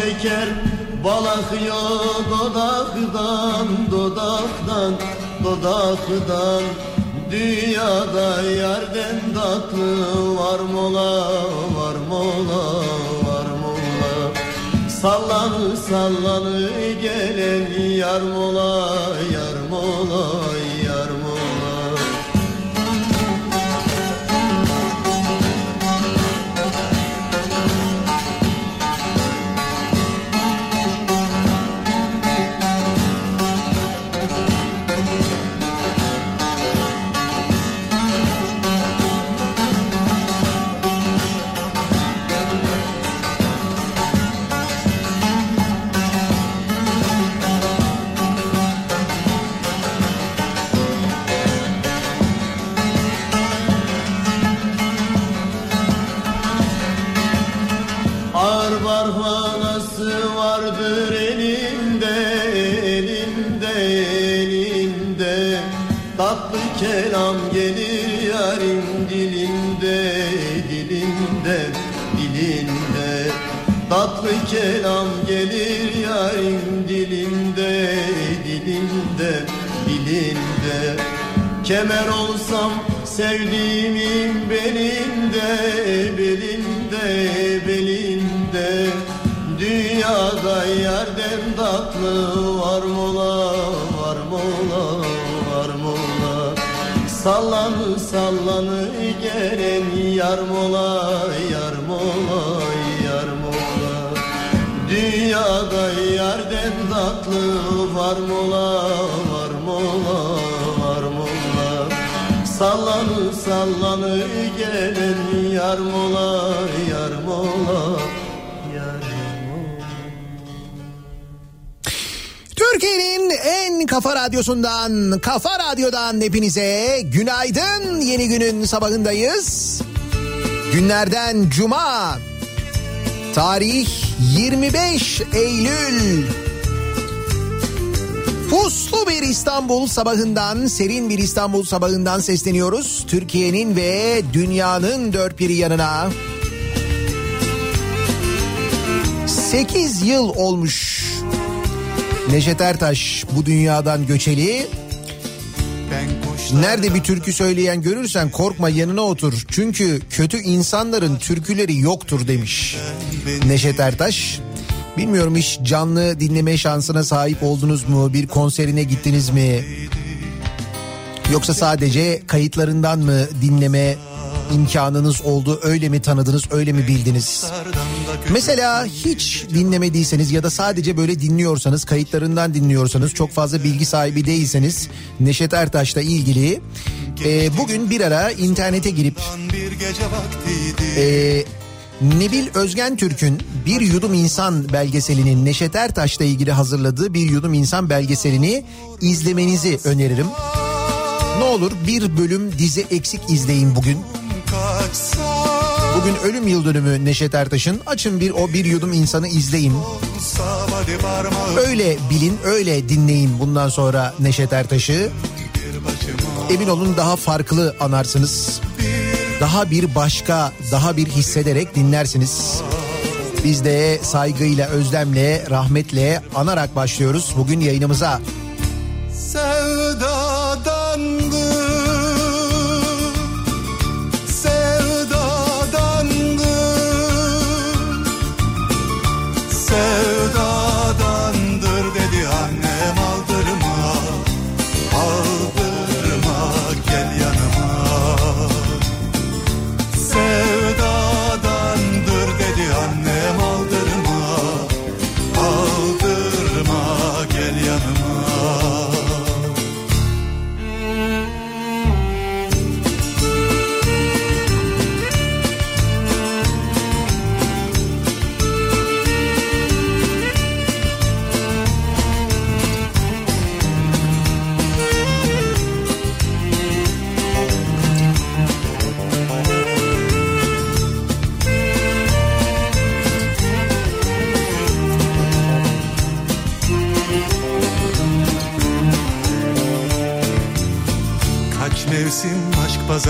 şeker bal akıyor dodaktan dodaktan dodaktan. Dünyada yerden tatlı var mola var mola var mola. Sallanı sallanı gelen yar mola yar mola Tatlı kelam gelir yarın dilinde, dilinde, dilinde. Kemer olsam sevdiğimin belinde, belinde, belinde. Dünyada yerden tatlı var mola, var mola, var mola. Sallanı sallanı gelen yar mola, yar mola Dünyada yerden tatlı var mola, var mola, var mola Sallanı sallanı gelen yar mola, yar mola, Türkiye'nin en kafa radyosundan, kafa radyodan hepinize günaydın. Yeni günün sabahındayız. Günlerden cuma. Tarih 25 Eylül. Puslu bir İstanbul sabahından, serin bir İstanbul sabahından sesleniyoruz. Türkiye'nin ve dünyanın dört bir yanına. 8 yıl olmuş Neşet Ertaş bu dünyadan göçeli. Nerede bir türkü söyleyen görürsen korkma yanına otur. Çünkü kötü insanların türküleri yoktur demiş Neşet Ertaş. Bilmiyorum hiç canlı dinleme şansına sahip oldunuz mu? Bir konserine gittiniz mi? Yoksa sadece kayıtlarından mı dinleme imkanınız oldu? Öyle mi tanıdınız, öyle mi bildiniz? Mesela hiç dinlemediyseniz ya da sadece böyle dinliyorsanız, kayıtlarından dinliyorsanız, çok fazla bilgi sahibi değilseniz Neşet Ertaş'la ilgili e, bugün bir ara internete girip e, Nebil Özgen Türk'ün Bir Yudum İnsan belgeselinin Neşet Ertaş'la ilgili hazırladığı Bir Yudum İnsan belgeselini izlemenizi öneririm. Ne olur bir bölüm dizi eksik izleyin bugün. Bu Bugün ölüm yıl dönümü Neşet Ertaş'ın. Açın bir o bir yudum insanı izleyin. Öyle bilin, öyle dinleyin bundan sonra Neşet Ertaş'ı. Emin olun daha farklı anarsınız. Daha bir başka, daha bir hissederek dinlersiniz. Biz de saygıyla, özlemle, rahmetle anarak başlıyoruz bugün yayınımıza. deserve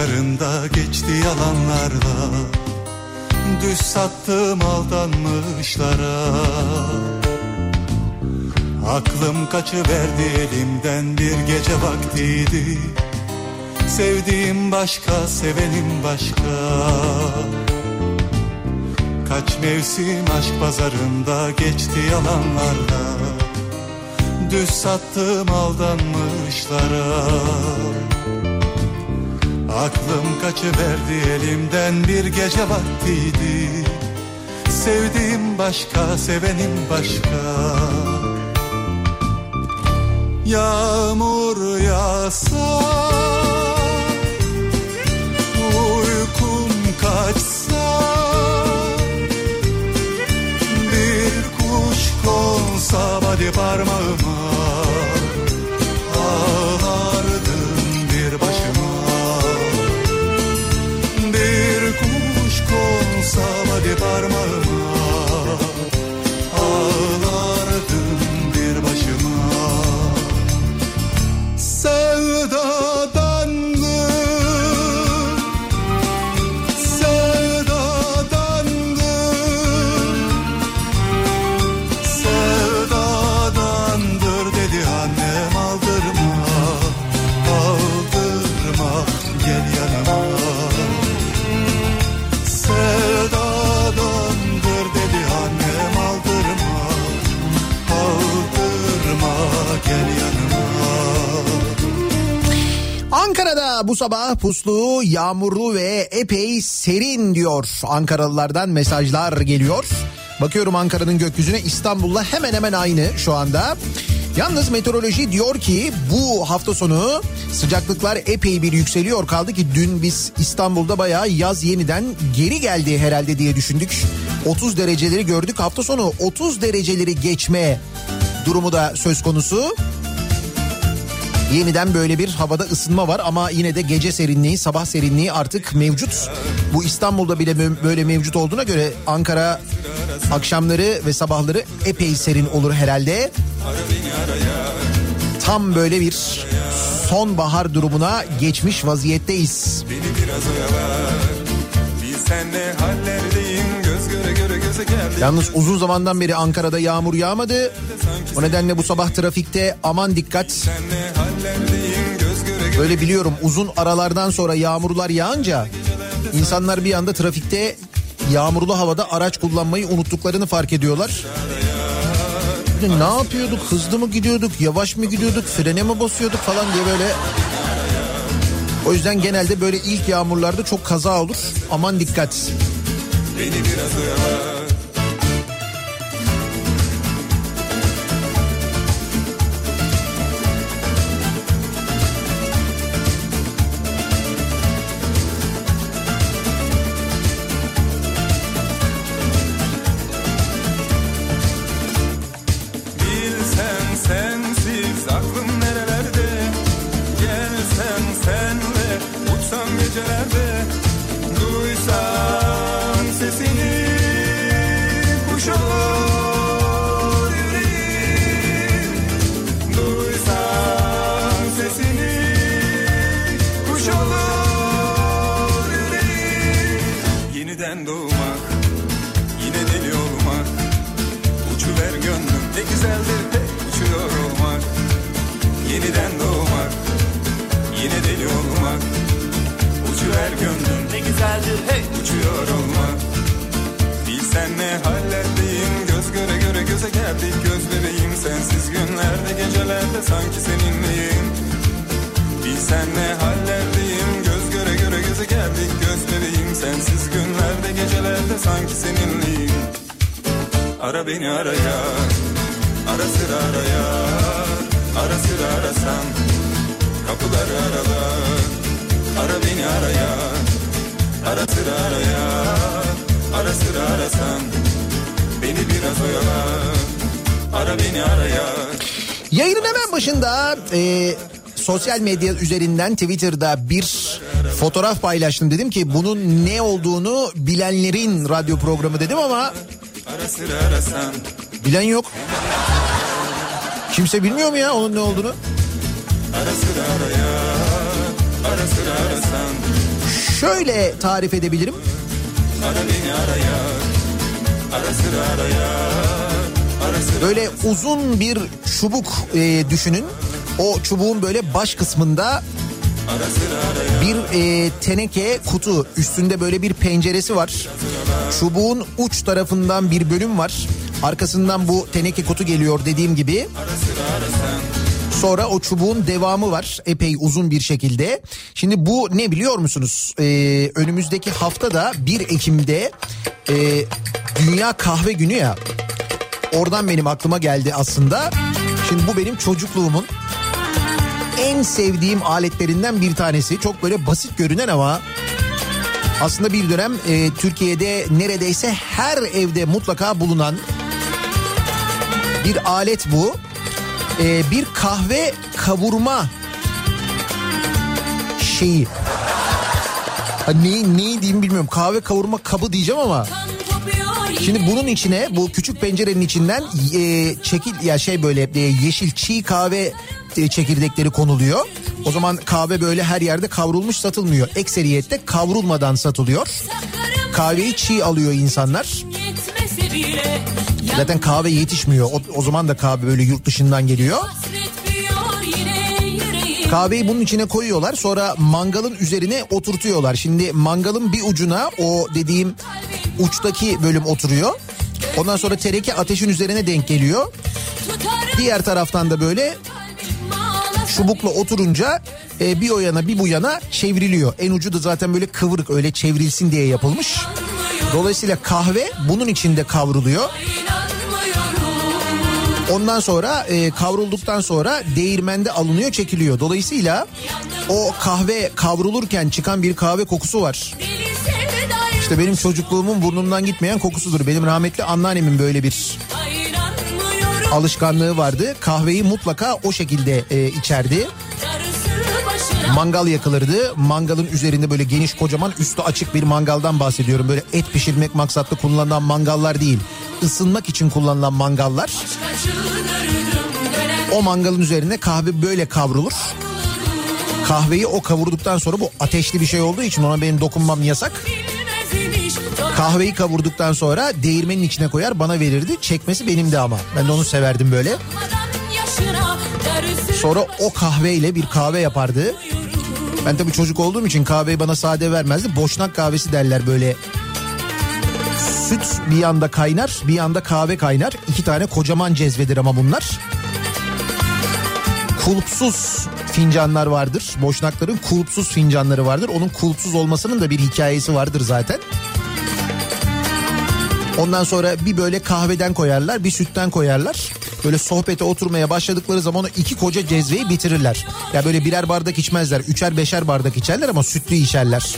pazarında geçti yalanlarla Düz sattım aldanmışlara. Aklım kaçıverdi elimden bir gece vaktiydi. Sevdiğim başka, sevenim başka. Kaç mevsim aşk pazarında geçti yalanlarla. Düz sattım aldanmışlara Aklım kaçıverdi elimden bir gece vaktiydi. Sevdiğim başka, sevenim başka. Yağmur yağsa Uykum kaçsa Bir kuş konsa hadi parmağıma bu sabah puslu, yağmurlu ve epey serin diyor. Ankaralılardan mesajlar geliyor. Bakıyorum Ankara'nın gökyüzüne İstanbul'la hemen hemen aynı şu anda. Yalnız meteoroloji diyor ki bu hafta sonu sıcaklıklar epey bir yükseliyor. Kaldı ki dün biz İstanbul'da bayağı yaz yeniden geri geldi herhalde diye düşündük. 30 dereceleri gördük. Hafta sonu 30 dereceleri geçme durumu da söz konusu. Yeniden böyle bir havada ısınma var ama yine de gece serinliği, sabah serinliği artık mevcut. Bu İstanbul'da bile böyle mevcut olduğuna göre Ankara akşamları ve sabahları epey serin olur herhalde. Tam böyle bir sonbahar durumuna geçmiş vaziyetteyiz. Beni biraz. Yalnız uzun zamandan beri Ankara'da yağmur yağmadı. O nedenle bu sabah trafikte aman dikkat. Böyle biliyorum uzun aralardan sonra yağmurlar yağınca insanlar bir anda trafikte yağmurlu havada araç kullanmayı unuttuklarını fark ediyorlar. Ne yapıyorduk? Hızlı mı gidiyorduk? Yavaş mı gidiyorduk? Frene mi basıyorduk falan diye böyle. O yüzden genelde böyle ilk yağmurlarda çok kaza olur. Aman dikkat. Beni biraz oyalar. Sosyal medya üzerinden Twitter'da bir fotoğraf paylaştım. Dedim ki bunun ne olduğunu bilenlerin radyo programı dedim ama bilen yok. Kimse bilmiyor mu ya onun ne olduğunu? Şöyle tarif edebilirim. Böyle uzun bir çubuk e, düşünün. O çubuğun böyle baş kısmında bir e, teneke kutu üstünde böyle bir penceresi var. Çubuğun uç tarafından bir bölüm var. Arkasından bu teneke kutu geliyor dediğim gibi. Sonra o çubuğun devamı var epey uzun bir şekilde. Şimdi bu ne biliyor musunuz? Ee, önümüzdeki hafta da 1 Ekim'de e, Dünya Kahve Günü ya. Oradan benim aklıma geldi aslında. Şimdi bu benim çocukluğumun en sevdiğim aletlerinden bir tanesi. Çok böyle basit görünen ama aslında bir dönem e, Türkiye'de neredeyse her evde mutlaka bulunan bir alet bu. E, bir kahve kavurma şeyi. Ha, ne, ne diyeyim bilmiyorum. Kahve kavurma kabı diyeceğim ama. Şimdi bunun içine bu küçük pencerenin içinden e, çekil ya şey böyle e, yeşil çiğ kahve e, çekirdekleri konuluyor. O zaman kahve böyle her yerde kavrulmuş satılmıyor. Ekseriyette kavrulmadan satılıyor. Kahveyi çiğ alıyor insanlar. Zaten kahve yetişmiyor. O, o zaman da kahve böyle yurt dışından geliyor. Kahveyi bunun içine koyuyorlar sonra mangalın üzerine oturtuyorlar. Şimdi mangalın bir ucuna o dediğim uçtaki bölüm oturuyor. Ondan sonra tereke ateşin üzerine denk geliyor. Diğer taraftan da böyle çubukla oturunca e, bir o yana bir bu yana çevriliyor. En ucu da zaten böyle kıvırık öyle çevrilsin diye yapılmış. Dolayısıyla kahve bunun içinde kavruluyor. Ondan sonra e, kavrulduktan sonra değirmende alınıyor çekiliyor. Dolayısıyla o kahve kavrulurken çıkan bir kahve kokusu var. İşte benim çocukluğumun burnumdan gitmeyen kokusudur. Benim rahmetli anneannemin böyle bir alışkanlığı vardı. Kahveyi mutlaka o şekilde e, içerdi. Mangal yakılırdı. Mangalın üzerinde böyle geniş kocaman üstü açık bir mangaldan bahsediyorum. Böyle et pişirmek maksatlı kullanılan mangallar değil. Isınmak için kullanılan mangallar. O mangalın üzerine kahve böyle kavrulur. Kahveyi o kavurduktan sonra bu ateşli bir şey olduğu için ona benim dokunmam yasak. Kahveyi kavurduktan sonra değirmenin içine koyar bana verirdi. Çekmesi benim de ama. Ben de onu severdim böyle. Sonra o kahveyle bir kahve yapardı. Ben tabii çocuk olduğum için kahveyi bana sade vermezdi. Boşnak kahvesi derler böyle. Süt bir yanda kaynar bir yanda kahve kaynar. İki tane kocaman cezvedir ama bunlar. Kulpsuz fincanlar vardır. Boşnakların kulpsuz fincanları vardır. Onun kulpsuz olmasının da bir hikayesi vardır zaten. Ondan sonra bir böyle kahveden koyarlar bir sütten koyarlar. Böyle sohbete oturmaya başladıkları zaman o iki koca cezveyi bitirirler. Ya böyle birer bardak içmezler. Üçer beşer bardak içerler ama sütlü içerler.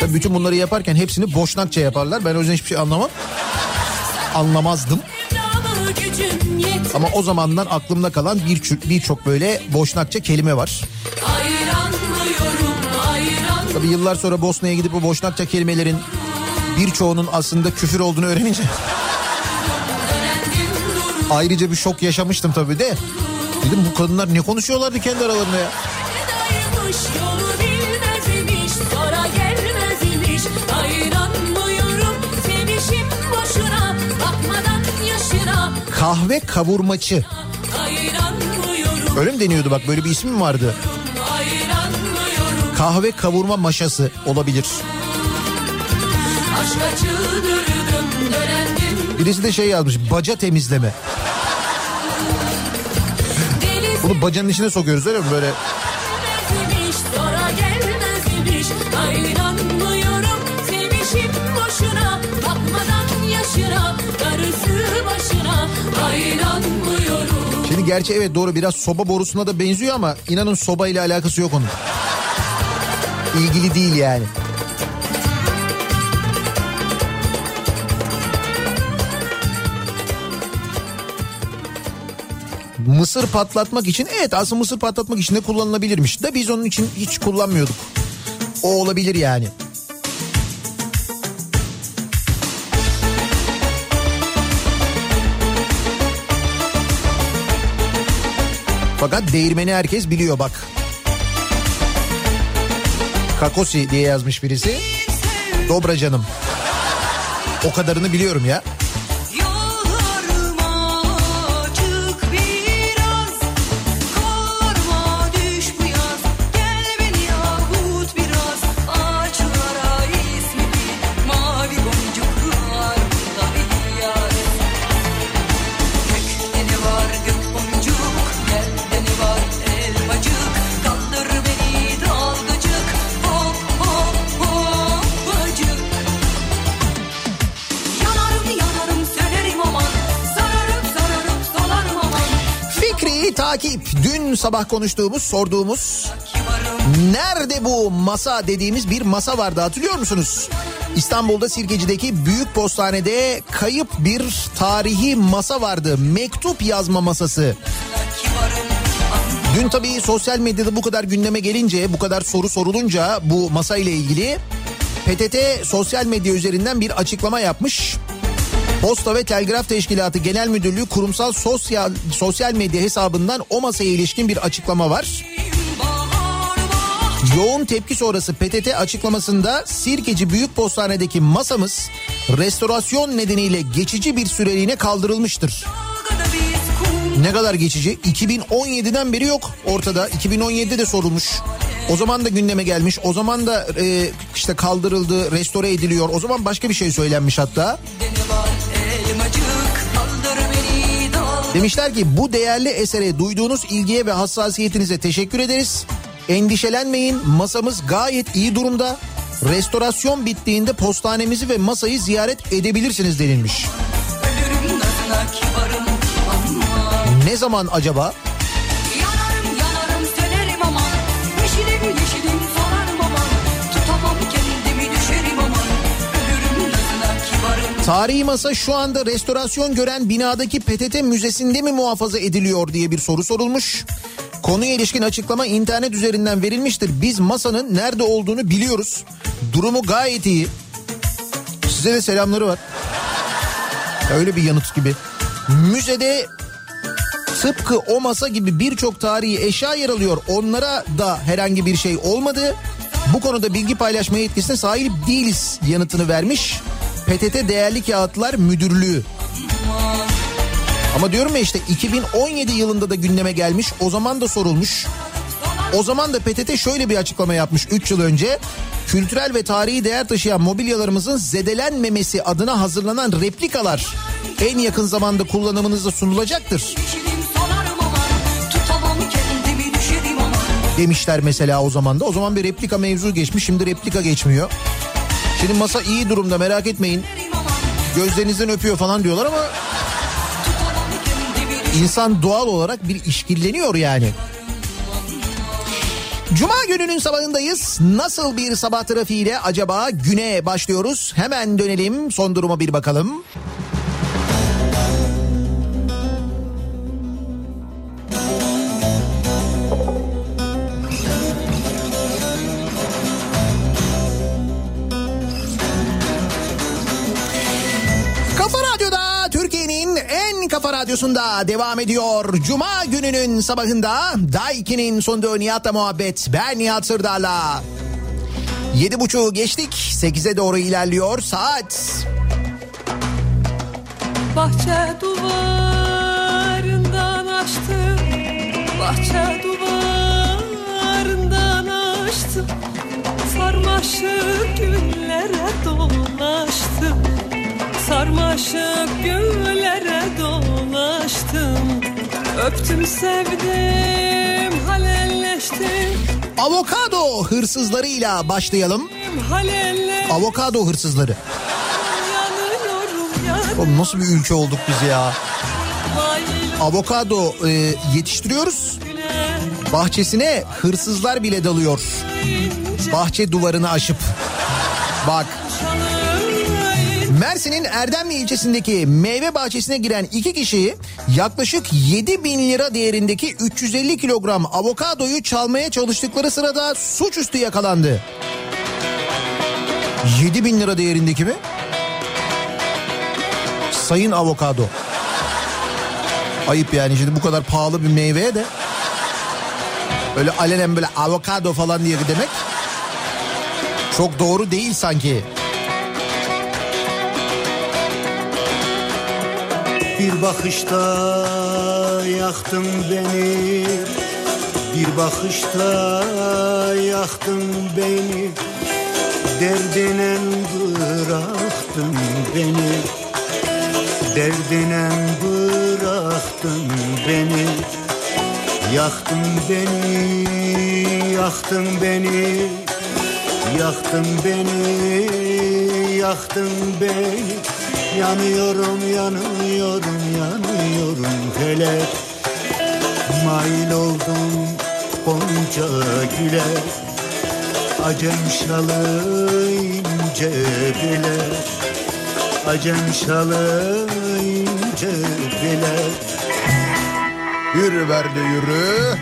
Tabii bütün bunları yaparken hepsini boşnakça yaparlar. Ben o yüzden hiçbir şey anlamam. Anlamazdım. Ama o zamandan aklımda kalan birçok birçok böyle boşnakça kelime var. Tabii yıllar sonra Bosna'ya gidip bu boşnakça kelimelerin birçoğunun aslında küfür olduğunu öğrenince ayrıca bir şok yaşamıştım tabii de. Dedim bu kadınlar ne konuşuyorlardı kendi aralarında ya. Kahve kavurmacı. Öyle mi deniyordu bak böyle bir ismi mi vardı? kahve kavurma maşası olabilir. Birisi de şey yazmış baca temizleme. Bunu bacanın içine sokuyoruz öyle mi böyle? Ayranmıyorum Şimdi gerçi evet doğru biraz soba borusuna da benziyor ama inanın soba ile alakası yok onun. İlgili değil yani. Mısır patlatmak için evet aslında mısır patlatmak için de kullanılabilirmiş. Da biz onun için hiç kullanmıyorduk. O olabilir yani. Fakat değirmeni herkes biliyor bak. Kakosi diye yazmış birisi. Dobra canım. O kadarını biliyorum ya. Dün sabah konuştuğumuz, sorduğumuz Nerede bu masa dediğimiz bir masa vardı hatırlıyor musunuz? İstanbul'da Sirkeci'deki büyük postanede kayıp bir tarihi masa vardı. Mektup yazma masası. Dün tabii sosyal medyada bu kadar gündeme gelince, bu kadar soru sorulunca bu masa ile ilgili PTT sosyal medya üzerinden bir açıklama yapmış. Posta ve Telgraf Teşkilatı Genel Müdürlüğü kurumsal sosyal sosyal medya hesabından o masaya ilişkin bir açıklama var. Yoğun tepki sonrası PTT açıklamasında Sirkeci Büyük Postane'deki masamız restorasyon nedeniyle geçici bir süreliğine kaldırılmıştır. Ne kadar geçici? 2017'den beri yok ortada. 2017'de de sorulmuş. O zaman da gündeme gelmiş. O zaman da e, işte kaldırıldı, restore ediliyor. O zaman başka bir şey söylenmiş hatta. ne Demişler ki bu değerli esere duyduğunuz ilgiye ve hassasiyetinize teşekkür ederiz. Endişelenmeyin masamız gayet iyi durumda. Restorasyon bittiğinde postanemizi ve masayı ziyaret edebilirsiniz denilmiş. Ne zaman acaba? Tarihi masa şu anda restorasyon gören binadaki PTT Müzesi'nde mi muhafaza ediliyor diye bir soru sorulmuş. Konuya ilişkin açıklama internet üzerinden verilmiştir. Biz masanın nerede olduğunu biliyoruz. Durumu gayet iyi. Size de selamları var. Öyle bir yanıt gibi. Müzede tıpkı o masa gibi birçok tarihi eşya yer alıyor. Onlara da herhangi bir şey olmadı. Bu konuda bilgi paylaşma yetkisine sahip değiliz yanıtını vermiş. PTT Değerli Kağıtlar Müdürlüğü. Ama diyorum ya işte 2017 yılında da gündeme gelmiş. O zaman da sorulmuş. O zaman da PTT şöyle bir açıklama yapmış 3 yıl önce. Kültürel ve tarihi değer taşıyan mobilyalarımızın zedelenmemesi adına hazırlanan replikalar en yakın zamanda kullanımınıza sunulacaktır. Demişler mesela o zaman da. O zaman bir replika mevzu geçmiş şimdi replika geçmiyor. Şimdi masa iyi durumda merak etmeyin. Gözlerinizden öpüyor falan diyorlar ama insan doğal olarak bir işkilleniyor yani. Cuma gününün sabahındayız. Nasıl bir sabah trafiğiyle acaba güne başlıyoruz? Hemen dönelim son duruma bir bakalım. Radyosunda devam ediyor. Cuma gününün sabahında Daiki'nin sonunda Nihat'la muhabbet. Ben Nihat Sırdar'la. Yedi buçuğu geçtik. Sekize doğru ilerliyor saat. Bahçe duvarından açtım Bahçe duvarından açtım Sarmaşık güllere dolaştım Sarmaşık güllere dolaştım Öptüm sevdim halelleştim Avokado hırsızlarıyla başlayalım. Halelleştim Avokado hırsızları. yanıyorum yanıyorum Oğlum nasıl bir ülke olduk biz ya. Avokado e, yetiştiriyoruz. Bahçesine hırsızlar bile dalıyor. Bahçe duvarını aşıp. Bak çalayım Mersin'in Erdemli ilçesindeki meyve bahçesine giren iki kişi yaklaşık 7 bin lira değerindeki 350 kilogram avokadoyu çalmaya çalıştıkları sırada suçüstü yakalandı. 7 bin lira değerindeki mi? Sayın avokado. Ayıp yani şimdi bu kadar pahalı bir meyveye de öyle alenen böyle avokado falan diye demek çok doğru değil sanki. Bir bakışta yaktın beni. Bir bakışta yaktın beni. Derdine bıraktın beni. Derdine bıraktın beni. Yaktın beni, yaktın beni. Yaktın beni, yaktın beni Yanıyorum, yanıyorum, yanıyorum felek Mail oldum Gonca güle. Acem şalı ince bile Acem şalı ince bile Yürü Berli yürü.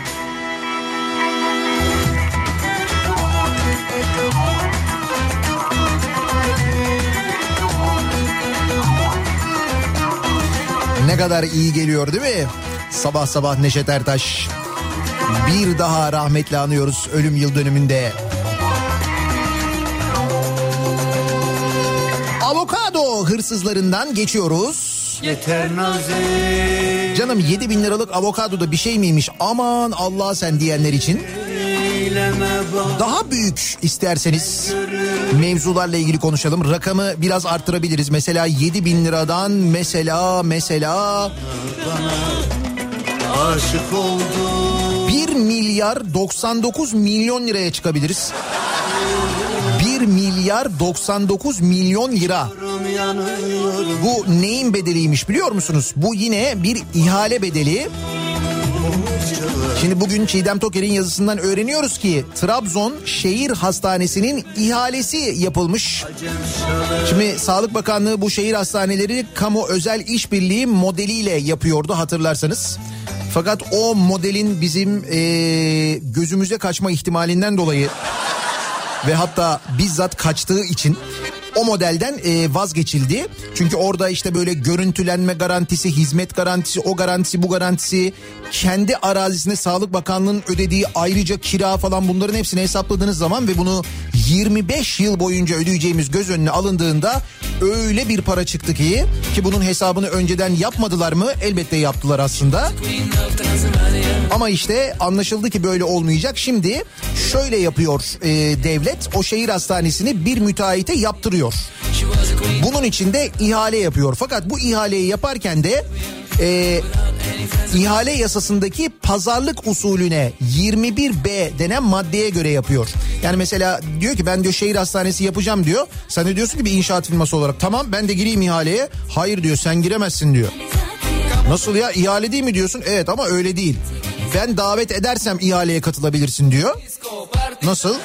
Ne kadar iyi geliyor değil mi? Sabah sabah Neşet Ertaş. Bir daha rahmetle anıyoruz ölüm yıl dönümünde. Avokado hırsızlarından geçiyoruz. Yeter nazeyleme Canım 7 bin liralık avokado da bir şey miymiş aman Allah sen diyenler için. Daha büyük isterseniz mevzularla ilgili konuşalım. Rakamı biraz arttırabiliriz. Mesela 7 bin liradan mesela mesela Aşık oldum 1 milyar 99 milyon liraya çıkabiliriz. 1 milyar 99 milyon lira. Bu neyin bedeliymiş biliyor musunuz? Bu yine bir ihale bedeli. Şimdi bugün Çiğdem Toker'in yazısından öğreniyoruz ki Trabzon Şehir Hastanesi'nin ihalesi yapılmış. Şimdi Sağlık Bakanlığı bu şehir hastaneleri kamu özel işbirliği modeliyle yapıyordu hatırlarsanız. Fakat o modelin bizim eee, gözümüze kaçma ihtimalinden dolayı ve hatta bizzat kaçtığı için o modelden e, vazgeçildi. Çünkü orada işte böyle görüntülenme garantisi, hizmet garantisi, o garantisi, bu garantisi, kendi arazisine Sağlık Bakanlığı'nın ödediği ayrıca kira falan bunların hepsini hesapladığınız zaman ve bunu 25 yıl boyunca ödeyeceğimiz göz önüne alındığında öyle bir para çıktı ki ki bunun hesabını önceden yapmadılar mı? Elbette yaptılar aslında. Ama işte anlaşıldı ki böyle olmayacak. Şimdi şöyle yapıyor e, devlet o şehir hastanesini bir müteahhite yaptırıyor. Bunun için de ihale yapıyor. Fakat bu ihaleyi yaparken de e, ihale yasasındaki pazarlık usulüne 21B denen maddeye göre yapıyor. Yani mesela diyor ki ben diyor şehir hastanesi yapacağım diyor. Sen de diyorsun ki bir inşaat firması olarak tamam ben de gireyim ihaleye. Hayır diyor sen giremezsin diyor. Nasıl ya ihale değil mi diyorsun? Evet ama öyle değil. Ben davet edersem ihaleye katılabilirsin diyor. Nasıl?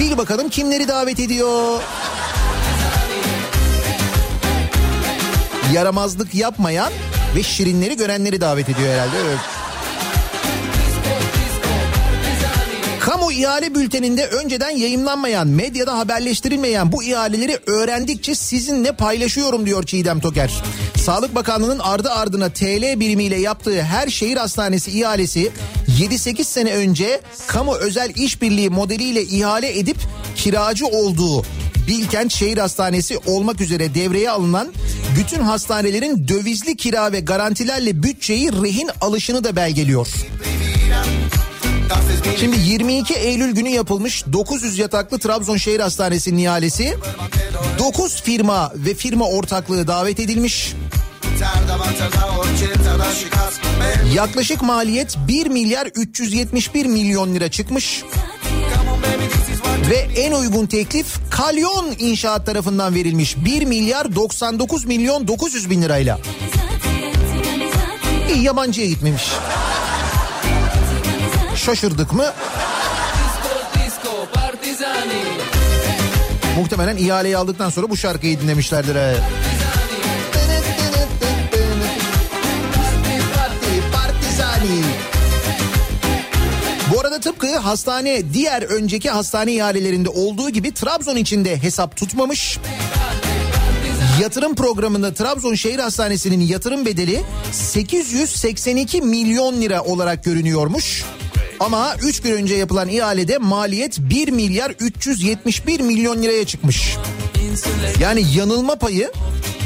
Bil bakalım kimleri davet ediyor. Yaramazlık yapmayan ve şirinleri görenleri davet ediyor herhalde. Evet. Kamu ihale bülteninde önceden yayımlanmayan, medyada haberleştirilmeyen bu ihaleleri öğrendikçe sizinle paylaşıyorum diyor Çiğdem Toker. Sağlık Bakanlığı'nın ardı ardına TL birimiyle yaptığı her şehir hastanesi ihalesi 7-8 sene önce kamu özel işbirliği modeliyle ihale edip kiracı olduğu Bilkent Şehir Hastanesi olmak üzere devreye alınan bütün hastanelerin dövizli kira ve garantilerle bütçeyi rehin alışını da belgeliyor. Şimdi 22 Eylül günü yapılmış 900 yataklı Trabzon Şehir Hastanesi'nin ihalesi 9 firma ve firma ortaklığı davet edilmiş. Yaklaşık maliyet 1 milyar 371 milyon lira çıkmış. Ve en uygun teklif Kalyon İnşaat tarafından verilmiş 1 milyar 99 milyon 900 bin lirayla. İyi yabancıya gitmemiş. Şaşırdık mı? Muhtemelen ihaleyi aldıktan sonra bu şarkıyı dinlemişlerdir. he. Arada tıpkı hastane diğer önceki hastane ihalelerinde olduğu gibi Trabzon içinde hesap tutmamış. Yatırım programında Trabzon Şehir Hastanesi'nin yatırım bedeli 882 milyon lira olarak görünüyormuş. Ama 3 gün önce yapılan ihalede maliyet 1 milyar 371 milyon liraya çıkmış. Yani yanılma payı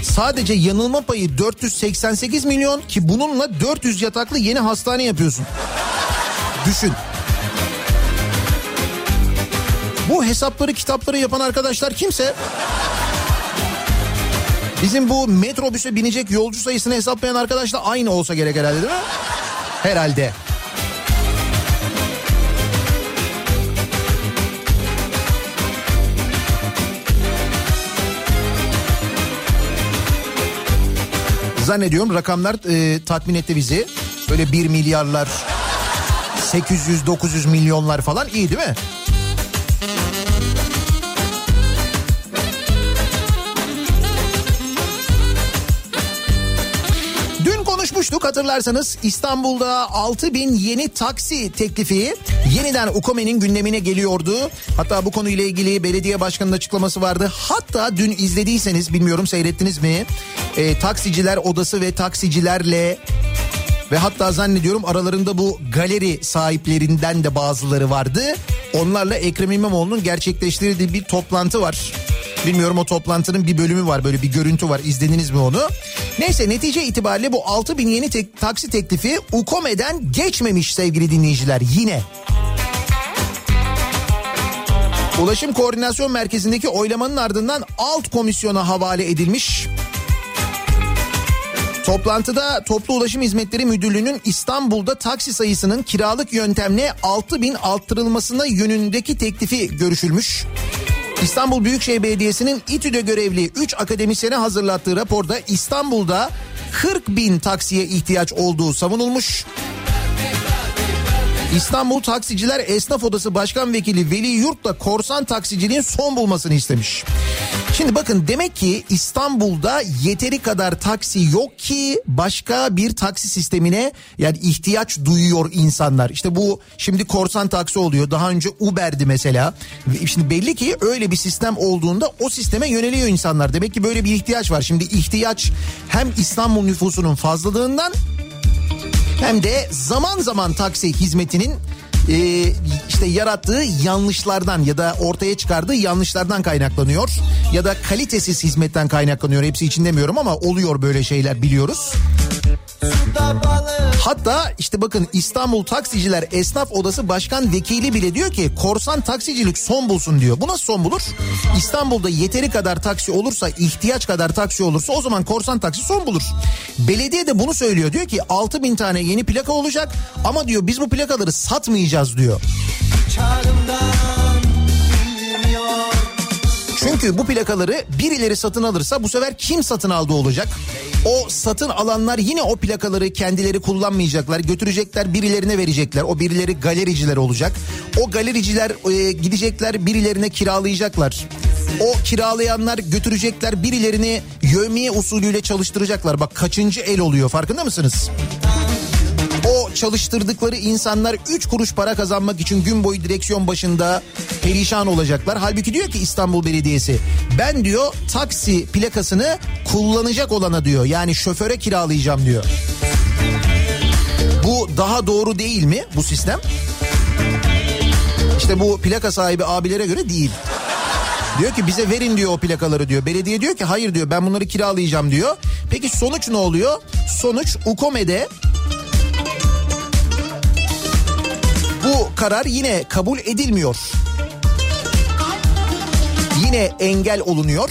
sadece yanılma payı 488 milyon ki bununla 400 yataklı yeni hastane yapıyorsun. Düşün. Bu hesapları kitapları yapan arkadaşlar kimse bizim bu metrobüse binecek yolcu sayısını hesaplayan arkadaşla aynı olsa gerek herhalde değil mi? Herhalde. Zannediyorum rakamlar e, tatmin etti bizi. Böyle 1 milyarlar 800-900 milyonlar falan iyi değil mi? Konuşmuştuk hatırlarsanız İstanbul'da 6 bin yeni taksi teklifi yeniden UKOME'nin gündemine geliyordu. Hatta bu konuyla ilgili belediye başkanının açıklaması vardı. Hatta dün izlediyseniz bilmiyorum seyrettiniz mi? E, taksiciler odası ve taksicilerle ve hatta zannediyorum aralarında bu galeri sahiplerinden de bazıları vardı. Onlarla Ekrem İmamoğlu'nun gerçekleştirdiği bir toplantı var. Bilmiyorum o toplantının bir bölümü var böyle bir görüntü var izlediniz mi onu? Neyse netice itibariyle bu 6 bin yeni tek, taksi teklifi UKOME'den geçmemiş sevgili dinleyiciler yine. Ulaşım Koordinasyon Merkezi'ndeki oylamanın ardından alt komisyona havale edilmiş. Toplantıda Toplu Ulaşım Hizmetleri Müdürlüğü'nün İstanbul'da taksi sayısının kiralık yöntemle 6 bin arttırılmasına yönündeki teklifi görüşülmüş. İstanbul Büyükşehir Belediyesi'nin İTÜ'de görevli 3 akademisyene hazırlattığı raporda İstanbul'da 40 bin taksiye ihtiyaç olduğu savunulmuş. İstanbul Taksiciler Esnaf Odası Başkan Vekili Veli Yurt da korsan taksiciliğin son bulmasını istemiş. Şimdi bakın demek ki İstanbul'da yeteri kadar taksi yok ki başka bir taksi sistemine yani ihtiyaç duyuyor insanlar. İşte bu şimdi korsan taksi oluyor. Daha önce Uber'di mesela. Şimdi belli ki öyle bir sistem olduğunda o sisteme yöneliyor insanlar. Demek ki böyle bir ihtiyaç var. Şimdi ihtiyaç hem İstanbul nüfusunun fazlalığından hem de zaman zaman taksi hizmetinin e, işte yarattığı yanlışlardan ya da ortaya çıkardığı yanlışlardan kaynaklanıyor ya da kalitesiz hizmetten kaynaklanıyor. Hepsi için demiyorum ama oluyor böyle şeyler biliyoruz. Hatta işte bakın İstanbul Taksiciler Esnaf Odası Başkan Vekili bile diyor ki korsan taksicilik son bulsun diyor. Bu nasıl son bulur? İstanbul'da yeteri kadar taksi olursa ihtiyaç kadar taksi olursa o zaman korsan taksi son bulur. Belediye de bunu söylüyor diyor ki 6 bin tane yeni plaka olacak ama diyor biz bu plakaları satmayacağız diyor. Çünkü bu plakaları birileri satın alırsa bu sefer kim satın aldı olacak? O satın alanlar yine o plakaları kendileri kullanmayacaklar. Götürecekler birilerine verecekler. O birileri galericiler olacak. O galericiler e, gidecekler birilerine kiralayacaklar. O kiralayanlar götürecekler birilerini yövmiye usulüyle çalıştıracaklar. Bak kaçıncı el oluyor farkında mısınız? O çalıştırdıkları insanlar 3 kuruş para kazanmak için gün boyu direksiyon başında perişan olacaklar. Halbuki diyor ki İstanbul Belediyesi ben diyor taksi plakasını kullanacak olana diyor. Yani şoföre kiralayacağım diyor. Bu daha doğru değil mi bu sistem? İşte bu plaka sahibi abilere göre değil. Diyor ki bize verin diyor o plakaları diyor. Belediye diyor ki hayır diyor ben bunları kiralayacağım diyor. Peki sonuç ne oluyor? Sonuç UKOME'de Bu karar yine kabul edilmiyor. Yine engel olunuyor.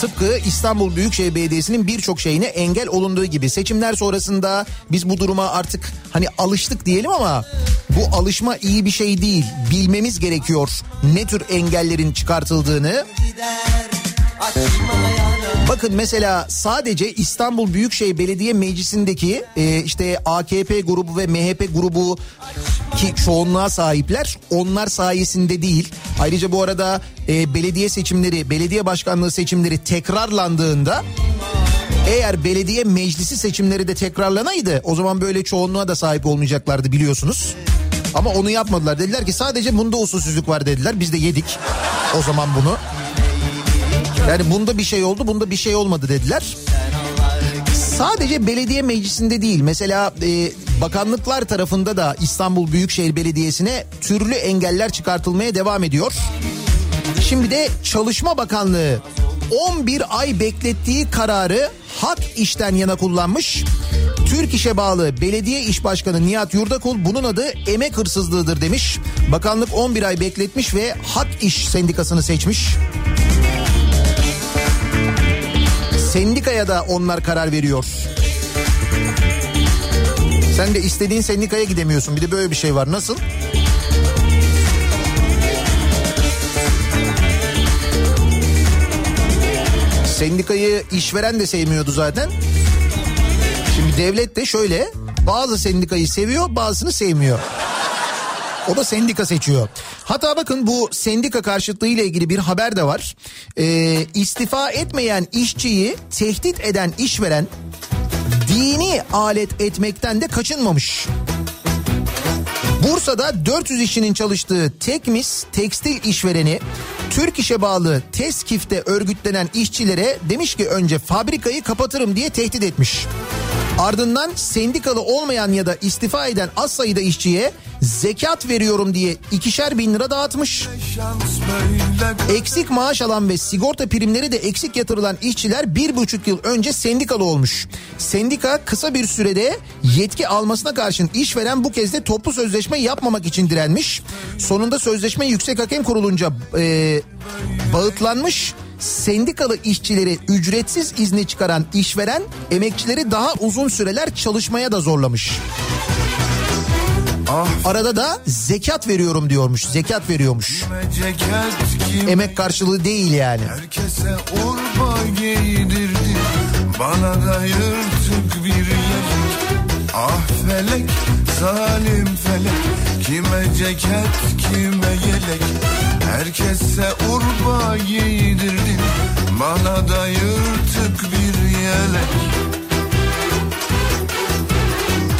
Tıpkı İstanbul Büyükşehir Belediyesi'nin birçok şeyine engel olunduğu gibi seçimler sonrasında biz bu duruma artık hani alıştık diyelim ama bu alışma iyi bir şey değil. Bilmemiz gerekiyor ne tür engellerin çıkartıldığını. Bakın mesela sadece İstanbul Büyükşehir Belediye Meclisi'ndeki e, işte AKP grubu ve MHP grubu ki çoğunluğa sahipler onlar sayesinde değil. Ayrıca bu arada e, belediye seçimleri, belediye başkanlığı seçimleri tekrarlandığında eğer belediye meclisi seçimleri de tekrarlanaydı o zaman böyle çoğunluğa da sahip olmayacaklardı biliyorsunuz. Ama onu yapmadılar. Dediler ki sadece bunda usulsüzlük var dediler. Biz de yedik o zaman bunu. Yani bunda bir şey oldu bunda bir şey olmadı dediler. Sadece belediye meclisinde değil mesela e, bakanlıklar tarafında da İstanbul Büyükşehir Belediyesi'ne türlü engeller çıkartılmaya devam ediyor. Şimdi de Çalışma Bakanlığı 11 ay beklettiği kararı hak işten yana kullanmış. Türk İş'e bağlı Belediye İş Başkanı Nihat Yurdakul bunun adı emek hırsızlığıdır demiş. Bakanlık 11 ay bekletmiş ve Hak İş Sendikası'nı seçmiş. Sendikaya da onlar karar veriyor. Sen de istediğin sendikaya gidemiyorsun. Bir de böyle bir şey var. Nasıl? Sendikayı işveren de sevmiyordu zaten. Şimdi devlet de şöyle bazı sendikayı seviyor bazısını sevmiyor. O da sendika seçiyor. Hatta bakın bu sendika karşıtlığı ile ilgili bir haber de var. Ee, istifa etmeyen işçiyi tehdit eden işveren dini alet etmekten de kaçınmamış. Bursa'da 400 işçinin çalıştığı Tekmis tekstil işvereni Türk İş'e bağlı TESKİF'te örgütlenen işçilere demiş ki önce fabrikayı kapatırım diye tehdit etmiş. Ardından sendikalı olmayan ya da istifa eden az sayıda işçiye zekat veriyorum diye ikişer bin lira dağıtmış. Eksik maaş alan ve sigorta primleri de eksik yatırılan işçiler bir buçuk yıl önce sendikalı olmuş. Sendika kısa bir sürede yetki almasına karşın işveren bu kez de toplu sözleşme yapmamak için direnmiş. Sonunda sözleşme Yüksek Hakem Kurulunca e, bağıtlanmış sendikalı işçileri ücretsiz izni çıkaran işveren emekçileri daha uzun süreler çalışmaya da zorlamış. Arada da zekat veriyorum diyormuş. Zekat veriyormuş. Emek karşılığı değil yani. Herkese urba giydirdi Bana da yırtık bir yelek Ah felek zalim felek Kime ceket kime yelek Herkese urba giydirdin Bana da yırtık bir yelek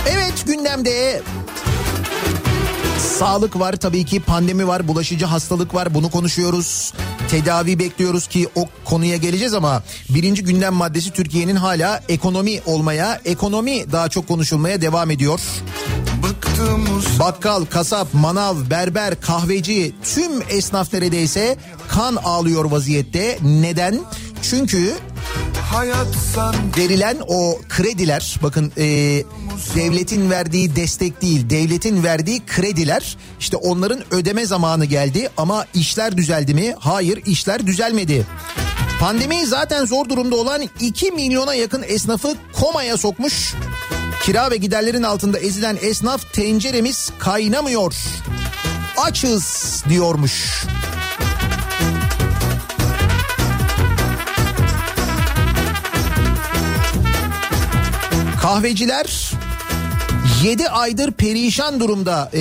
Evet gündemde Sağlık var tabii ki pandemi var bulaşıcı hastalık var bunu konuşuyoruz. Tedavi bekliyoruz ki o konuya geleceğiz ama birinci gündem maddesi Türkiye'nin hala ekonomi olmaya ekonomi daha çok konuşulmaya devam ediyor. Bakkal, kasap, manav, berber, kahveci tüm esnaf neredeyse kan ağlıyor vaziyette. Neden? Çünkü verilen o krediler bakın e, devletin verdiği destek değil devletin verdiği krediler işte onların ödeme zamanı geldi ama işler düzeldi mi? Hayır işler düzelmedi. Pandemi zaten zor durumda olan 2 milyona yakın esnafı komaya sokmuş. Kira ve giderlerin altında ezilen esnaf tenceremiz kaynamıyor. Açız diyormuş. Kahveciler 7 aydır perişan durumda ee,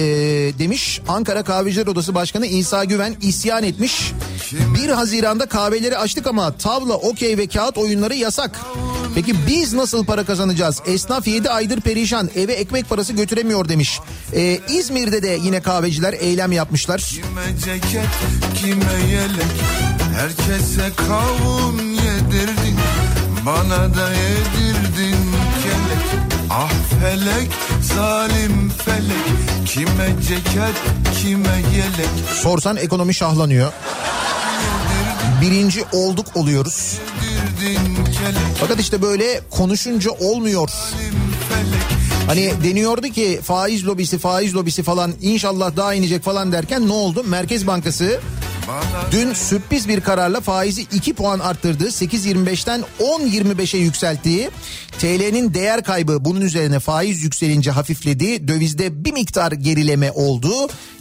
demiş Ankara Kahveciler Odası Başkanı İsa Güven isyan etmiş. 1 Haziran'da kahveleri açtık ama tavla, okey ve kağıt oyunları yasak. Peki biz nasıl para kazanacağız? Esnaf 7 aydır perişan eve ekmek parası götüremiyor demiş. Ee, İzmir'de de yine kahveciler eylem yapmışlar. Kime ceket kime yelek Herkese kavun yedirdin Bana da kelek Ah felek zalim felek Kime ceket kime yelek Sorsan ekonomi şahlanıyor. Birinci olduk oluyoruz. Fakat işte böyle konuşunca olmuyor. Hani deniyordu ki faiz lobisi faiz lobisi falan inşallah daha inecek falan derken ne oldu? Merkez Bankası dün sürpriz bir kararla faizi 2 puan arttırdı. 8.25'ten 10.25'e yükselttiği TL'nin değer kaybı bunun üzerine faiz yükselince hafifledi. Dövizde bir miktar gerileme oldu.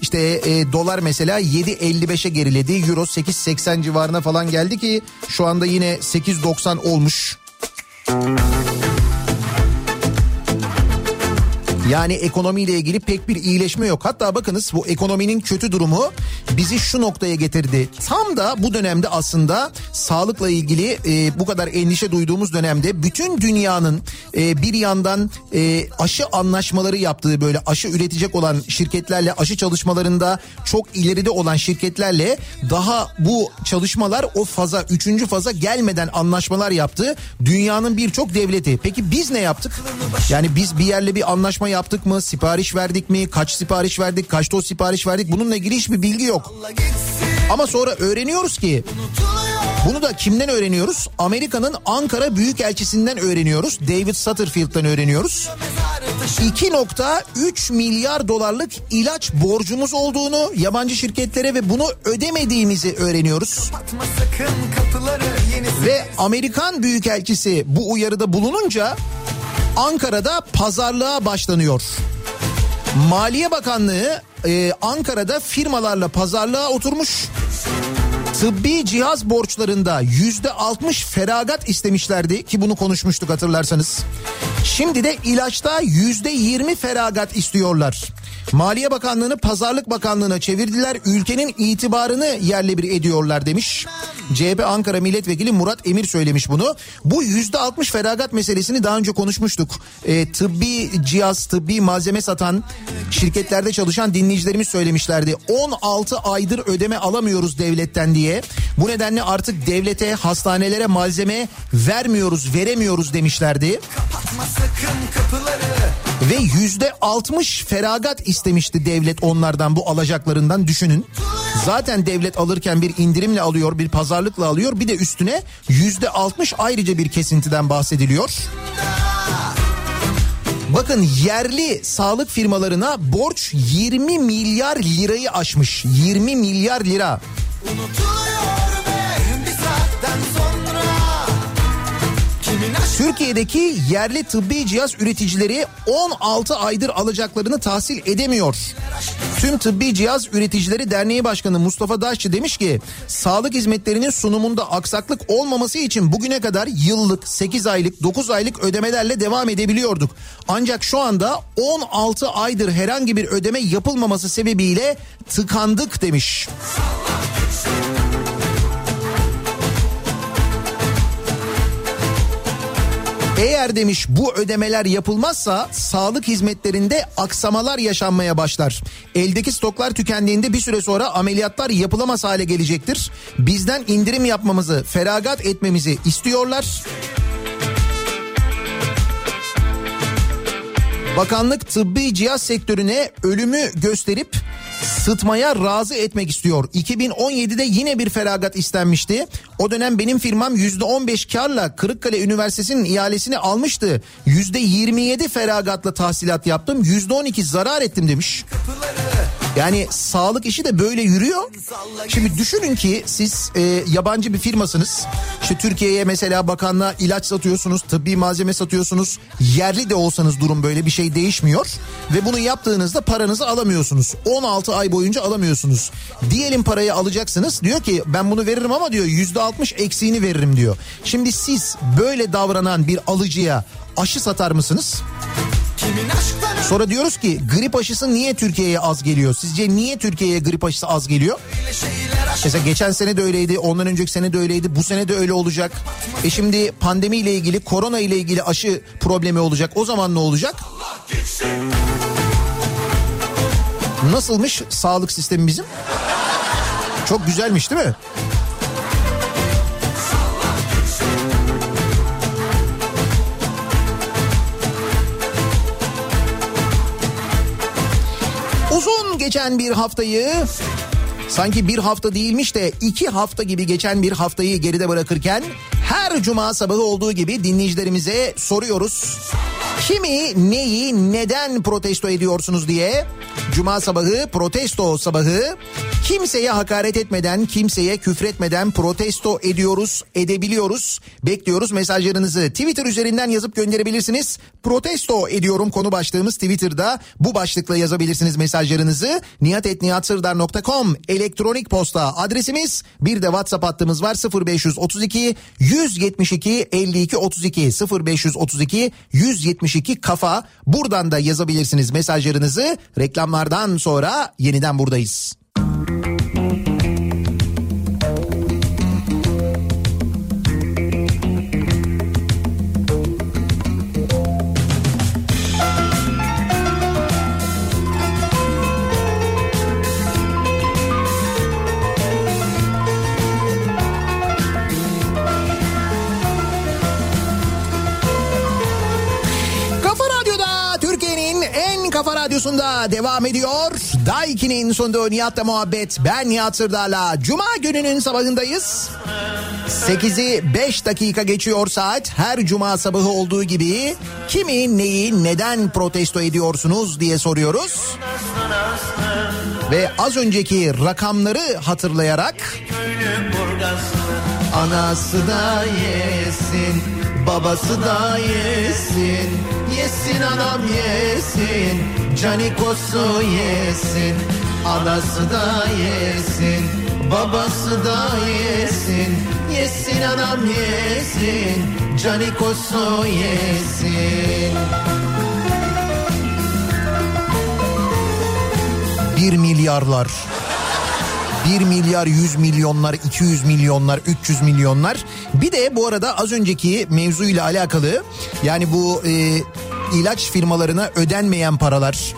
İşte e, dolar mesela 7.55'e geriledi. Euro 8.80 civarına falan geldi ki şu anda yine 8.90 olmuş. Yani ekonomiyle ilgili pek bir iyileşme yok. Hatta bakınız bu ekonominin kötü durumu bizi şu noktaya getirdi. Tam da bu dönemde aslında sağlıkla ilgili e, bu kadar endişe duyduğumuz dönemde bütün dünyanın e, bir yandan e, aşı anlaşmaları yaptığı böyle aşı üretecek olan şirketlerle aşı çalışmalarında çok ileride olan şirketlerle daha bu çalışmalar o faza üçüncü faza gelmeden anlaşmalar yaptı. Dünyanın birçok devleti. Peki biz ne yaptık? Yani biz bir yerle bir anlaşma yaptık mı? Sipariş verdik mi? Kaç sipariş verdik? Kaç doz sipariş verdik? Bununla ilgili hiçbir bilgi yok. Ama sonra öğreniyoruz ki bunu da kimden öğreniyoruz? Amerika'nın Ankara Büyükelçisinden öğreniyoruz. David Satterfield'dan öğreniyoruz. 2.3 milyar dolarlık ilaç borcumuz olduğunu yabancı şirketlere ve bunu ödemediğimizi öğreniyoruz. Ve Amerikan Büyükelçisi bu uyarıda bulununca Ankara'da pazarlığa başlanıyor. Maliye Bakanlığı e, Ankara'da firmalarla pazarlığa oturmuş. Tıbbi cihaz borçlarında yüzde 60 feragat istemişlerdi ki bunu konuşmuştuk hatırlarsanız. Şimdi de ilaçta yüzde 20 feragat istiyorlar. Maliye Bakanlığı'nı Pazarlık Bakanlığı'na çevirdiler. Ülkenin itibarını yerle bir ediyorlar demiş. CHP Ankara Milletvekili Murat Emir söylemiş bunu. Bu yüzde 60 feragat meselesini daha önce konuşmuştuk. E, tıbbi cihaz, tıbbi malzeme satan şirketlerde çalışan dinleyicilerimiz söylemişlerdi. 16 aydır ödeme alamıyoruz devletten diye. Bu nedenle artık devlete, hastanelere malzeme vermiyoruz, veremiyoruz demişlerdi. Ve yüzde 60 feragat istemişti devlet onlardan bu alacaklarından düşünün. Zaten devlet alırken bir indirimle alıyor, bir pazarlıkla alıyor. Bir de üstüne yüzde 60 ayrıca bir kesintiden bahsediliyor. Bakın yerli sağlık firmalarına borç 20 milyar lirayı aşmış. 20 milyar lira. Türkiye'deki yerli tıbbi cihaz üreticileri 16 aydır alacaklarını tahsil edemiyor. Tüm Tıbbi Cihaz Üreticileri Derneği Başkanı Mustafa Daşçı demiş ki sağlık hizmetlerinin sunumunda aksaklık olmaması için bugüne kadar yıllık 8 aylık 9 aylık ödemelerle devam edebiliyorduk. Ancak şu anda 16 aydır herhangi bir ödeme yapılmaması sebebiyle tıkandık demiş. Eğer demiş bu ödemeler yapılmazsa sağlık hizmetlerinde aksamalar yaşanmaya başlar. Eldeki stoklar tükendiğinde bir süre sonra ameliyatlar yapılamaz hale gelecektir. Bizden indirim yapmamızı, feragat etmemizi istiyorlar. Bakanlık tıbbi cihaz sektörüne ölümü gösterip sıtmaya razı etmek istiyor. 2017'de yine bir feragat istenmişti. O dönem benim firmam %15 karla Kırıkkale Üniversitesi'nin ihalesini almıştı. %27 feragatla tahsilat yaptım. %12 zarar ettim demiş. Yani sağlık işi de böyle yürüyor. Şimdi düşünün ki siz e, yabancı bir firmasınız. İşte Türkiye'ye mesela bakanlığa ilaç satıyorsunuz, tıbbi malzeme satıyorsunuz. Yerli de olsanız durum böyle bir şey değişmiyor. Ve bunu yaptığınızda paranızı alamıyorsunuz. 16 ay boyunca alamıyorsunuz. Diyelim parayı alacaksınız. Diyor ki ben bunu veririm ama diyor %60 eksiğini veririm diyor. Şimdi siz böyle davranan bir alıcıya aşı satar mısınız? Sonra diyoruz ki grip aşısı niye Türkiye'ye az geliyor? Sizce niye Türkiye'ye grip aşısı az geliyor? Mesela geçen sene de öyleydi, ondan önceki sene de öyleydi, bu sene de öyle olacak. E şimdi pandemiyle ilgili, korona ile ilgili aşı problemi olacak. O zaman ne olacak? Nasılmış sağlık sistemi bizim? Çok güzelmiş değil mi? Geçen bir haftayı sanki bir hafta değilmiş de iki hafta gibi geçen bir haftayı geride bırakırken her cuma sabahı olduğu gibi dinleyicilerimize soruyoruz. Kimi, neyi, neden protesto ediyorsunuz diye Cuma sabahı protesto sabahı kimseye hakaret etmeden, kimseye küfretmeden protesto ediyoruz, edebiliyoruz. Bekliyoruz mesajlarınızı Twitter üzerinden yazıp gönderebilirsiniz. Protesto ediyorum konu başlığımız Twitter'da. Bu başlıkla yazabilirsiniz mesajlarınızı. niyatetniyatsırdar.com elektronik posta adresimiz. Bir de WhatsApp hattımız var 0532 172 52 32 0532 172 kafa. Buradan da yazabilirsiniz mesajlarınızı. Reklamlardan sonra yeniden buradayız. Kafa kafa radyosunda devam ediyor. Daiki'nin sunduğu Nihat'la muhabbet. Ben Nihat Sırdar'la. Cuma gününün sabahındayız. 8'i 5 dakika geçiyor saat. Her cuma sabahı olduğu gibi kimi, neyi, neden protesto ediyorsunuz diye soruyoruz. Ve az önceki rakamları hatırlayarak Anası da yesin, babası da yesin. Yesin anam yesin, canikosu yesin. Anası da yesin, babası da yesin. Yesin anam yesin, canikosu yesin. 1 milyarlar. 1 milyar 100 milyonlar 200 milyonlar 300 milyonlar. Bir de bu arada az önceki mevzuyla alakalı yani bu e, ilaç firmalarına ödenmeyen paralar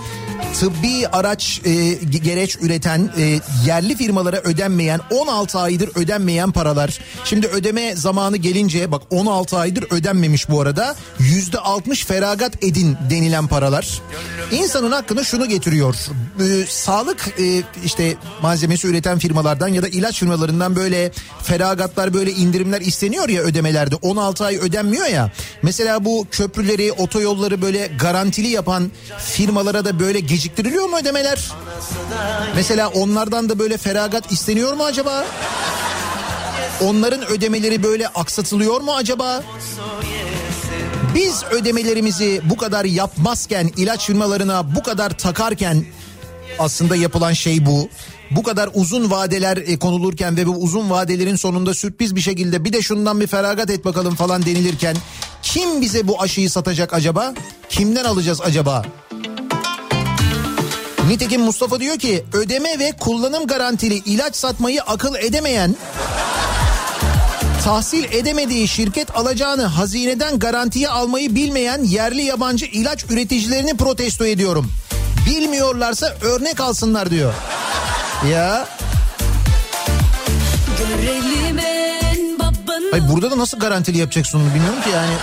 tıbbi araç e, gereç üreten e, yerli firmalara ödenmeyen 16 aydır ödenmeyen paralar. Şimdi ödeme zamanı gelince bak 16 aydır ödenmemiş bu arada. %60 feragat edin denilen paralar. İnsanın hakkında şunu getiriyor. E, sağlık e, işte malzemesi üreten firmalardan ya da ilaç firmalarından böyle feragatlar böyle indirimler isteniyor ya ödemelerde. 16 ay ödenmiyor ya. Mesela bu köprüleri, otoyolları böyle garantili yapan firmalara da böyle geciktiriliyor mu ödemeler? Mesela onlardan da böyle feragat isteniyor mu acaba? Onların ödemeleri böyle aksatılıyor mu acaba? Biz ödemelerimizi bu kadar yapmazken, ilaç firmalarına bu kadar takarken aslında yapılan şey bu. Bu kadar uzun vadeler e, konulurken ve bu uzun vadelerin sonunda sürpriz bir şekilde bir de şundan bir feragat et bakalım falan denilirken kim bize bu aşıyı satacak acaba? Kimden alacağız acaba? Nitekim Mustafa diyor ki ödeme ve kullanım garantili ilaç satmayı akıl edemeyen tahsil edemediği şirket alacağını hazineden garantiye almayı bilmeyen yerli yabancı ilaç üreticilerini protesto ediyorum. Bilmiyorlarsa örnek alsınlar diyor. Ya ay burada da nasıl garantili yapacaksın onu bilmiyorum ki yani.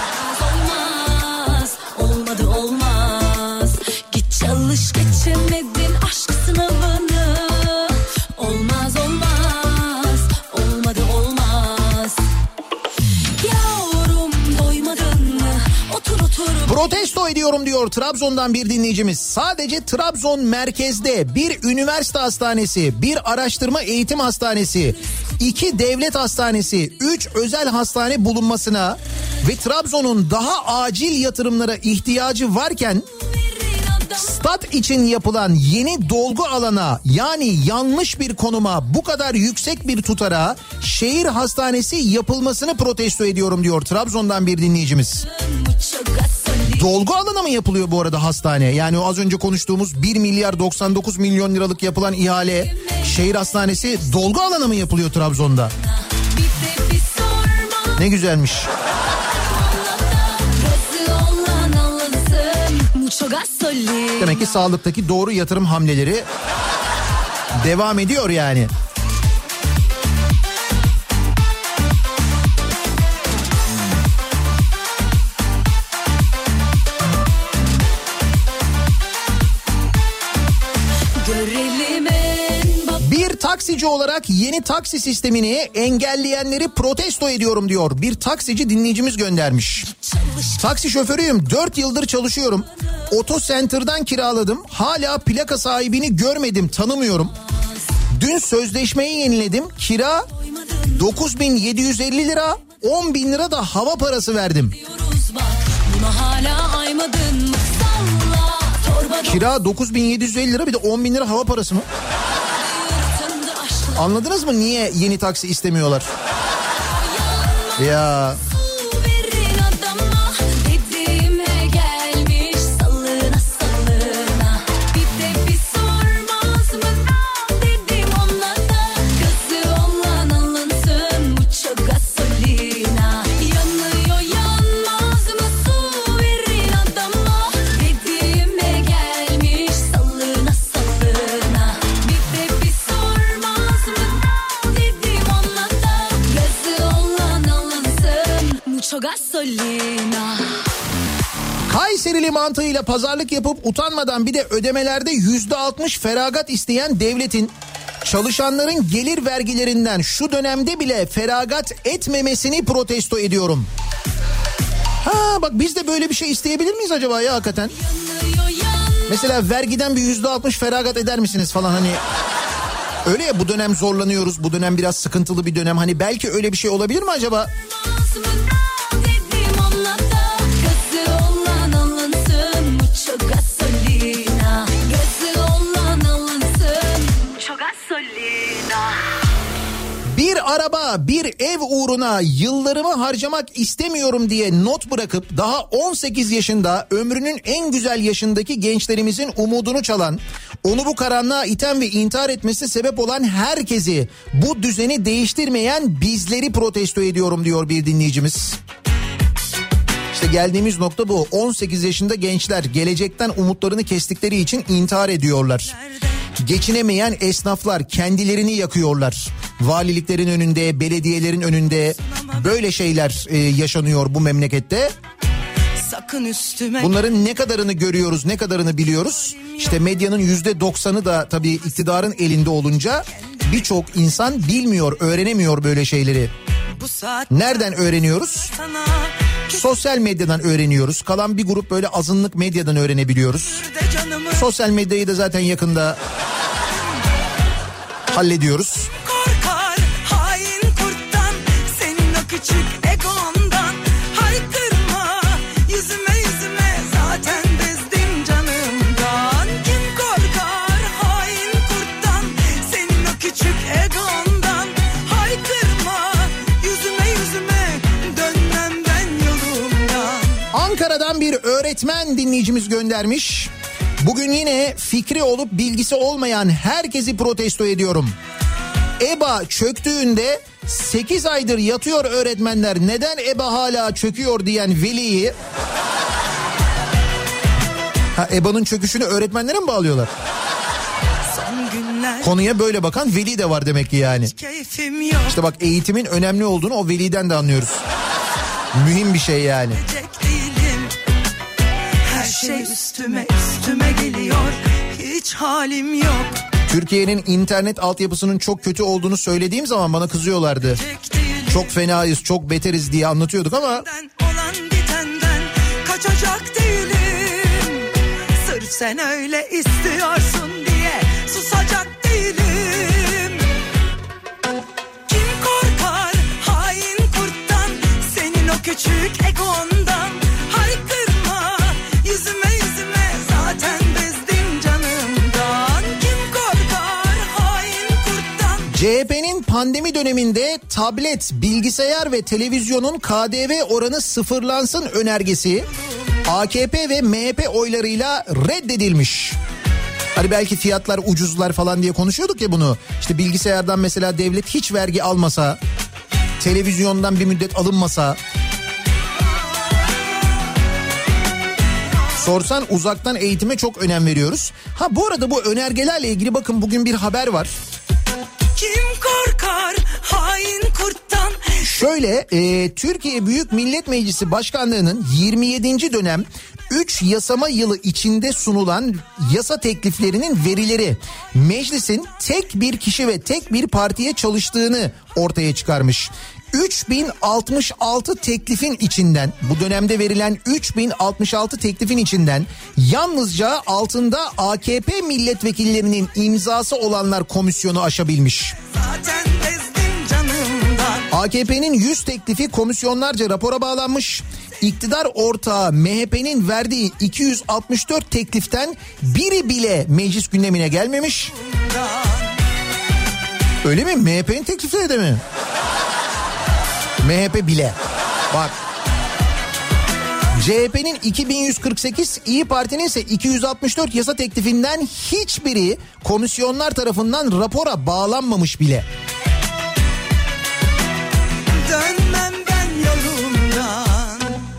Ediyorum diyor Trabzon'dan bir dinleyicimiz. Sadece Trabzon merkezde bir üniversite hastanesi, bir araştırma eğitim hastanesi, iki devlet hastanesi, üç özel hastane bulunmasına ve Trabzon'un daha acil yatırımlara ihtiyacı varken stat için yapılan yeni dolgu alana yani yanlış bir konuma bu kadar yüksek bir tutara şehir hastanesi yapılmasını protesto ediyorum diyor Trabzon'dan bir dinleyicimiz. Dolgu alana mı yapılıyor bu arada hastane? Yani az önce konuştuğumuz 1 milyar 99 milyon liralık yapılan ihale şehir hastanesi dolgu alana mı yapılıyor Trabzon'da? Ne güzelmiş. Demek ki sağlıktaki doğru yatırım hamleleri devam ediyor yani. Taksici olarak yeni taksi sistemini engelleyenleri protesto ediyorum diyor. Bir taksici dinleyicimiz göndermiş. Taksi şoförüyüm 4 yıldır çalışıyorum. Oto Center'dan kiraladım. Hala plaka sahibini görmedim tanımıyorum. Dün sözleşmeyi yeniledim. Kira 9750 lira 10 bin lira da hava parası verdim. Kira 9750 lira bir de 10 bin lira hava parası mı? Anladınız mı niye yeni taksi istemiyorlar? Ya mucho gasolina Kayserili mantığıyla pazarlık yapıp utanmadan bir de ödemelerde yüzde altmış feragat isteyen devletin çalışanların gelir vergilerinden şu dönemde bile feragat etmemesini protesto ediyorum. Ha bak biz de böyle bir şey isteyebilir miyiz acaba ya hakikaten? Mesela vergiden bir yüzde altmış feragat eder misiniz falan hani... Öyle ya bu dönem zorlanıyoruz. Bu dönem biraz sıkıntılı bir dönem. Hani belki öyle bir şey olabilir mi acaba? Bir araba, bir ev uğruna yıllarımı harcamak istemiyorum diye not bırakıp daha 18 yaşında ömrünün en güzel yaşındaki gençlerimizin umudunu çalan, onu bu karanlığa iten ve intihar etmesi sebep olan herkesi bu düzeni değiştirmeyen bizleri protesto ediyorum diyor bir dinleyicimiz. İşte geldiğimiz nokta bu. 18 yaşında gençler gelecekten umutlarını kestikleri için intihar ediyorlar. Geçinemeyen esnaflar kendilerini yakıyorlar. Valiliklerin önünde, belediyelerin önünde böyle şeyler e, yaşanıyor bu memlekette. Sakın üstüme Bunların ne kadarını görüyoruz, ne kadarını biliyoruz? İşte medyanın yüzde doksanı da tabii iktidarın elinde olunca birçok insan bilmiyor, öğrenemiyor böyle şeyleri. Nereden öğreniyoruz? sana Sosyal medyadan öğreniyoruz. Kalan bir grup böyle azınlık medyadan öğrenebiliyoruz. Sosyal medyayı da zaten yakında hallediyoruz. Öğretmen dinleyicimiz göndermiş. Bugün yine fikri olup bilgisi olmayan herkesi protesto ediyorum. EBA çöktüğünde 8 aydır yatıyor öğretmenler neden EBA hala çöküyor diyen veliyi... Ha EBA'nın çöküşünü öğretmenlere mi bağlıyorlar? Konuya böyle bakan veli de var demek ki yani. İşte bak eğitimin önemli olduğunu o veliden de anlıyoruz. Mühim bir şey yani. Her şey üstüme üstüme geliyor. Hiç halim yok. Türkiye'nin internet altyapısının çok kötü olduğunu söylediğim zaman bana kızıyorlardı. Çok fenayız, çok beteriz diye anlatıyorduk ama Sırf sen öyle istiyorsun diye susacak değilim. Kim korkar hain kurttan? Senin o küçük egondan pandemi döneminde tablet, bilgisayar ve televizyonun KDV oranı sıfırlansın önergesi AKP ve MHP oylarıyla reddedilmiş. Hani belki fiyatlar ucuzlar falan diye konuşuyorduk ya bunu. İşte bilgisayardan mesela devlet hiç vergi almasa, televizyondan bir müddet alınmasa. Sorsan uzaktan eğitime çok önem veriyoruz. Ha bu arada bu önergelerle ilgili bakın bugün bir haber var. Kim korkar hain kurttan Şöyle e, Türkiye Büyük Millet Meclisi Başkanlığı'nın 27. dönem 3 yasama yılı içinde sunulan yasa tekliflerinin verileri meclisin tek bir kişi ve tek bir partiye çalıştığını ortaya çıkarmış. 3066 teklifin içinden bu dönemde verilen 3066 teklifin içinden yalnızca altında AKP milletvekillerinin imzası olanlar komisyonu aşabilmiş. AKP'nin 100 teklifi komisyonlarca rapora bağlanmış. İktidar ortağı MHP'nin verdiği 264 tekliften biri bile meclis gündemine gelmemiş. Öyle mi? MHP'nin teklifleri de mi? MHP bile. Bak. CHP'nin 2148, İyi Parti'nin ise 264 yasa teklifinden hiçbiri komisyonlar tarafından rapora bağlanmamış bile.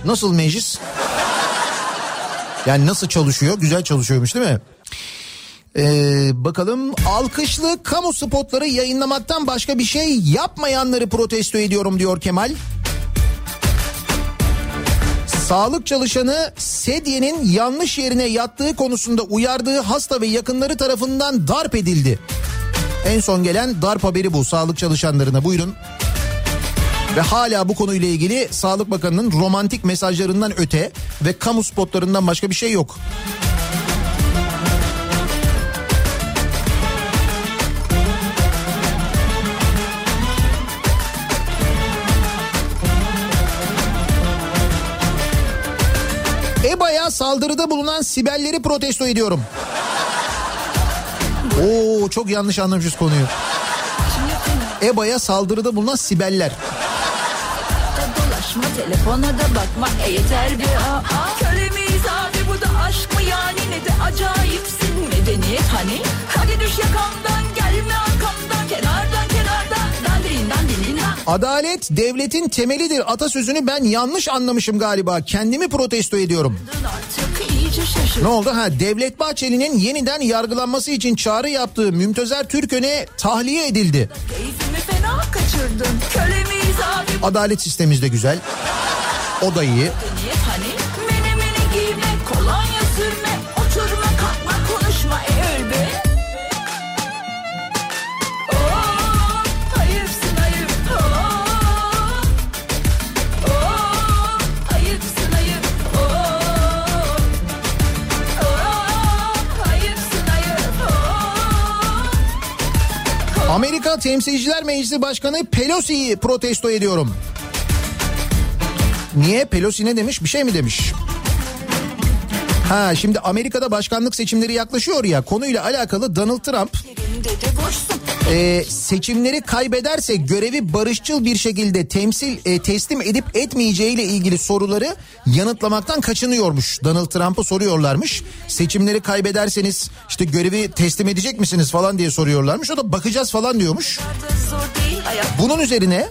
Nasıl meclis? Yani nasıl çalışıyor? Güzel çalışıyormuş değil mi? Ee, bakalım alkışlı kamu spotları yayınlamaktan başka bir şey yapmayanları protesto ediyorum diyor Kemal. Sağlık çalışanı sedyenin yanlış yerine yattığı konusunda uyardığı hasta ve yakınları tarafından darp edildi. En son gelen darp haberi bu sağlık çalışanlarına buyurun. Ve hala bu konuyla ilgili Sağlık Bakanı'nın romantik mesajlarından öte ve kamu spotlarından başka bir şey yok. Saldırıda bulunan Sibelleri protesto ediyorum. Oo çok yanlış anlamışız konuyu. EBA'ya saldırıda bulunan Sibeller. Dolaşma telefona da bakma e yeter bir aa. Köle miyiz abi bu da aşk mı yani ne de acayipsin medeniyet hani. Hadi düş yakamdan gelme arkamdan kenardan. Adalet devletin temelidir atasözünü ben yanlış anlamışım galiba. Kendimi protesto ediyorum. Ne oldu? Ha Devlet Bahçeli'nin yeniden yargılanması için çağrı yaptığı Mümtezer Türkön'e tahliye edildi. Adalet sistemimiz de güzel. O da iyi. Amerika Temsilciler Meclisi Başkanı Pelosi'yi protesto ediyorum. Niye? Pelosi ne demiş? Bir şey mi demiş? Ha şimdi Amerika'da başkanlık seçimleri yaklaşıyor ya konuyla alakalı Donald Trump e, seçimleri kaybederse görevi barışçıl bir şekilde temsil e, teslim edip etmeyeceği ile ilgili soruları yanıtlamaktan kaçınıyormuş. Donald Trump'a soruyorlarmış. Seçimleri kaybederseniz işte görevi teslim edecek misiniz falan diye soruyorlarmış. O da bakacağız falan diyormuş. Bunun üzerine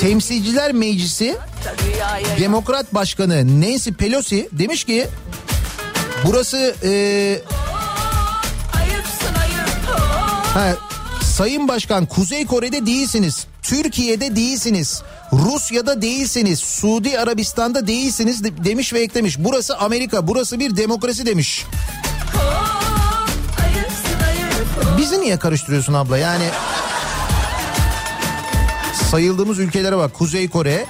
Temsilciler Meclisi Demokrat Başkanı Nancy Pelosi demiş ki burası e. Ha, Sayın Başkan Kuzey Kore'de değilsiniz. Türkiye'de değilsiniz. Rusya'da değilsiniz. Suudi Arabistan'da değilsiniz de- demiş ve eklemiş. Burası Amerika, burası bir demokrasi demiş. Bizi niye karıştırıyorsun abla? Yani sayıldığımız ülkelere bak. Kuzey Kore,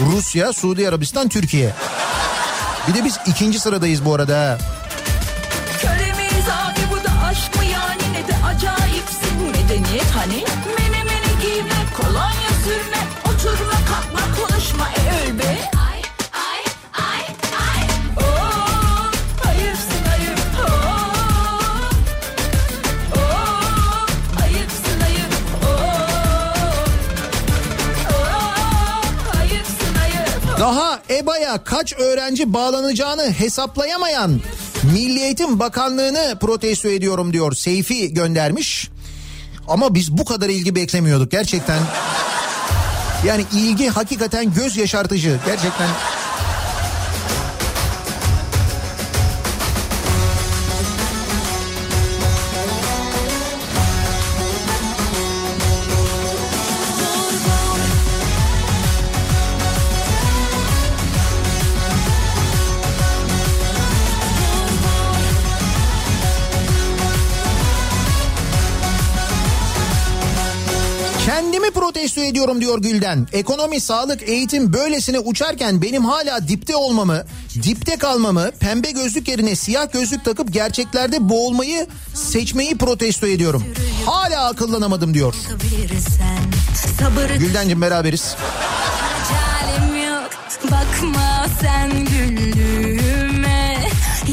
Rusya, Suudi Arabistan, Türkiye. Bir de biz ikinci sıradayız bu arada. EBA'ya kaç öğrenci bağlanacağını hesaplayamayan Milli Eğitim Bakanlığı'nı protesto ediyorum diyor. Seyfi göndermiş. Ama biz bu kadar ilgi beklemiyorduk gerçekten. Yani ilgi hakikaten göz yaşartıcı gerçekten. Protesto ediyorum diyor Gülden. Ekonomi, sağlık, eğitim böylesine uçarken benim hala dipte olmamı, dipte kalmamı, pembe gözlük yerine siyah gözlük takıp gerçeklerde boğulmayı seçmeyi protesto ediyorum. Hala akıllanamadım diyor. Güldencim beraberiz. yok Bakma sen güldüğüme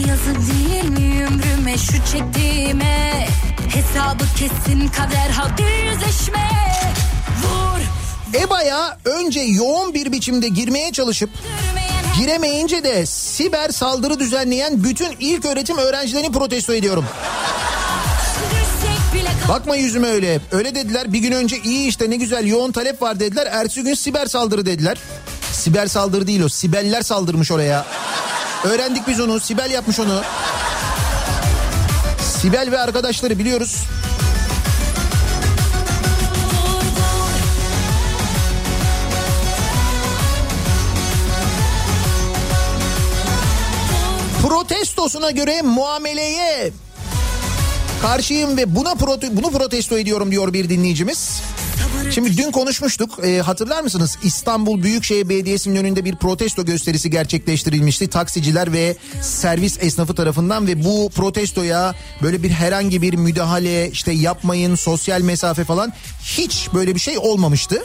Yazık değil mi ömrüme şu çektiğime Hesabı kesin kader hadi yüzleşme EBA'ya önce yoğun bir biçimde girmeye çalışıp giremeyince de siber saldırı düzenleyen bütün ilk öğretim öğrencilerini protesto ediyorum. Bakma yüzüme öyle. Öyle dediler. Bir gün önce iyi işte ne güzel yoğun talep var dediler. Ertesi gün siber saldırı dediler. Siber saldırı değil o. Sibeller saldırmış oraya. Öğrendik biz onu. Sibel yapmış onu. Sibel ve arkadaşları biliyoruz. Protestosuna göre muameleye karşıyım ve buna prote- bunu protesto ediyorum diyor bir dinleyicimiz. Şimdi dün konuşmuştuk e, hatırlar mısınız İstanbul Büyükşehir Belediyesi'nin önünde bir protesto gösterisi gerçekleştirilmişti taksiciler ve servis esnafı tarafından ve bu protestoya böyle bir herhangi bir müdahale işte yapmayın sosyal mesafe falan hiç böyle bir şey olmamıştı.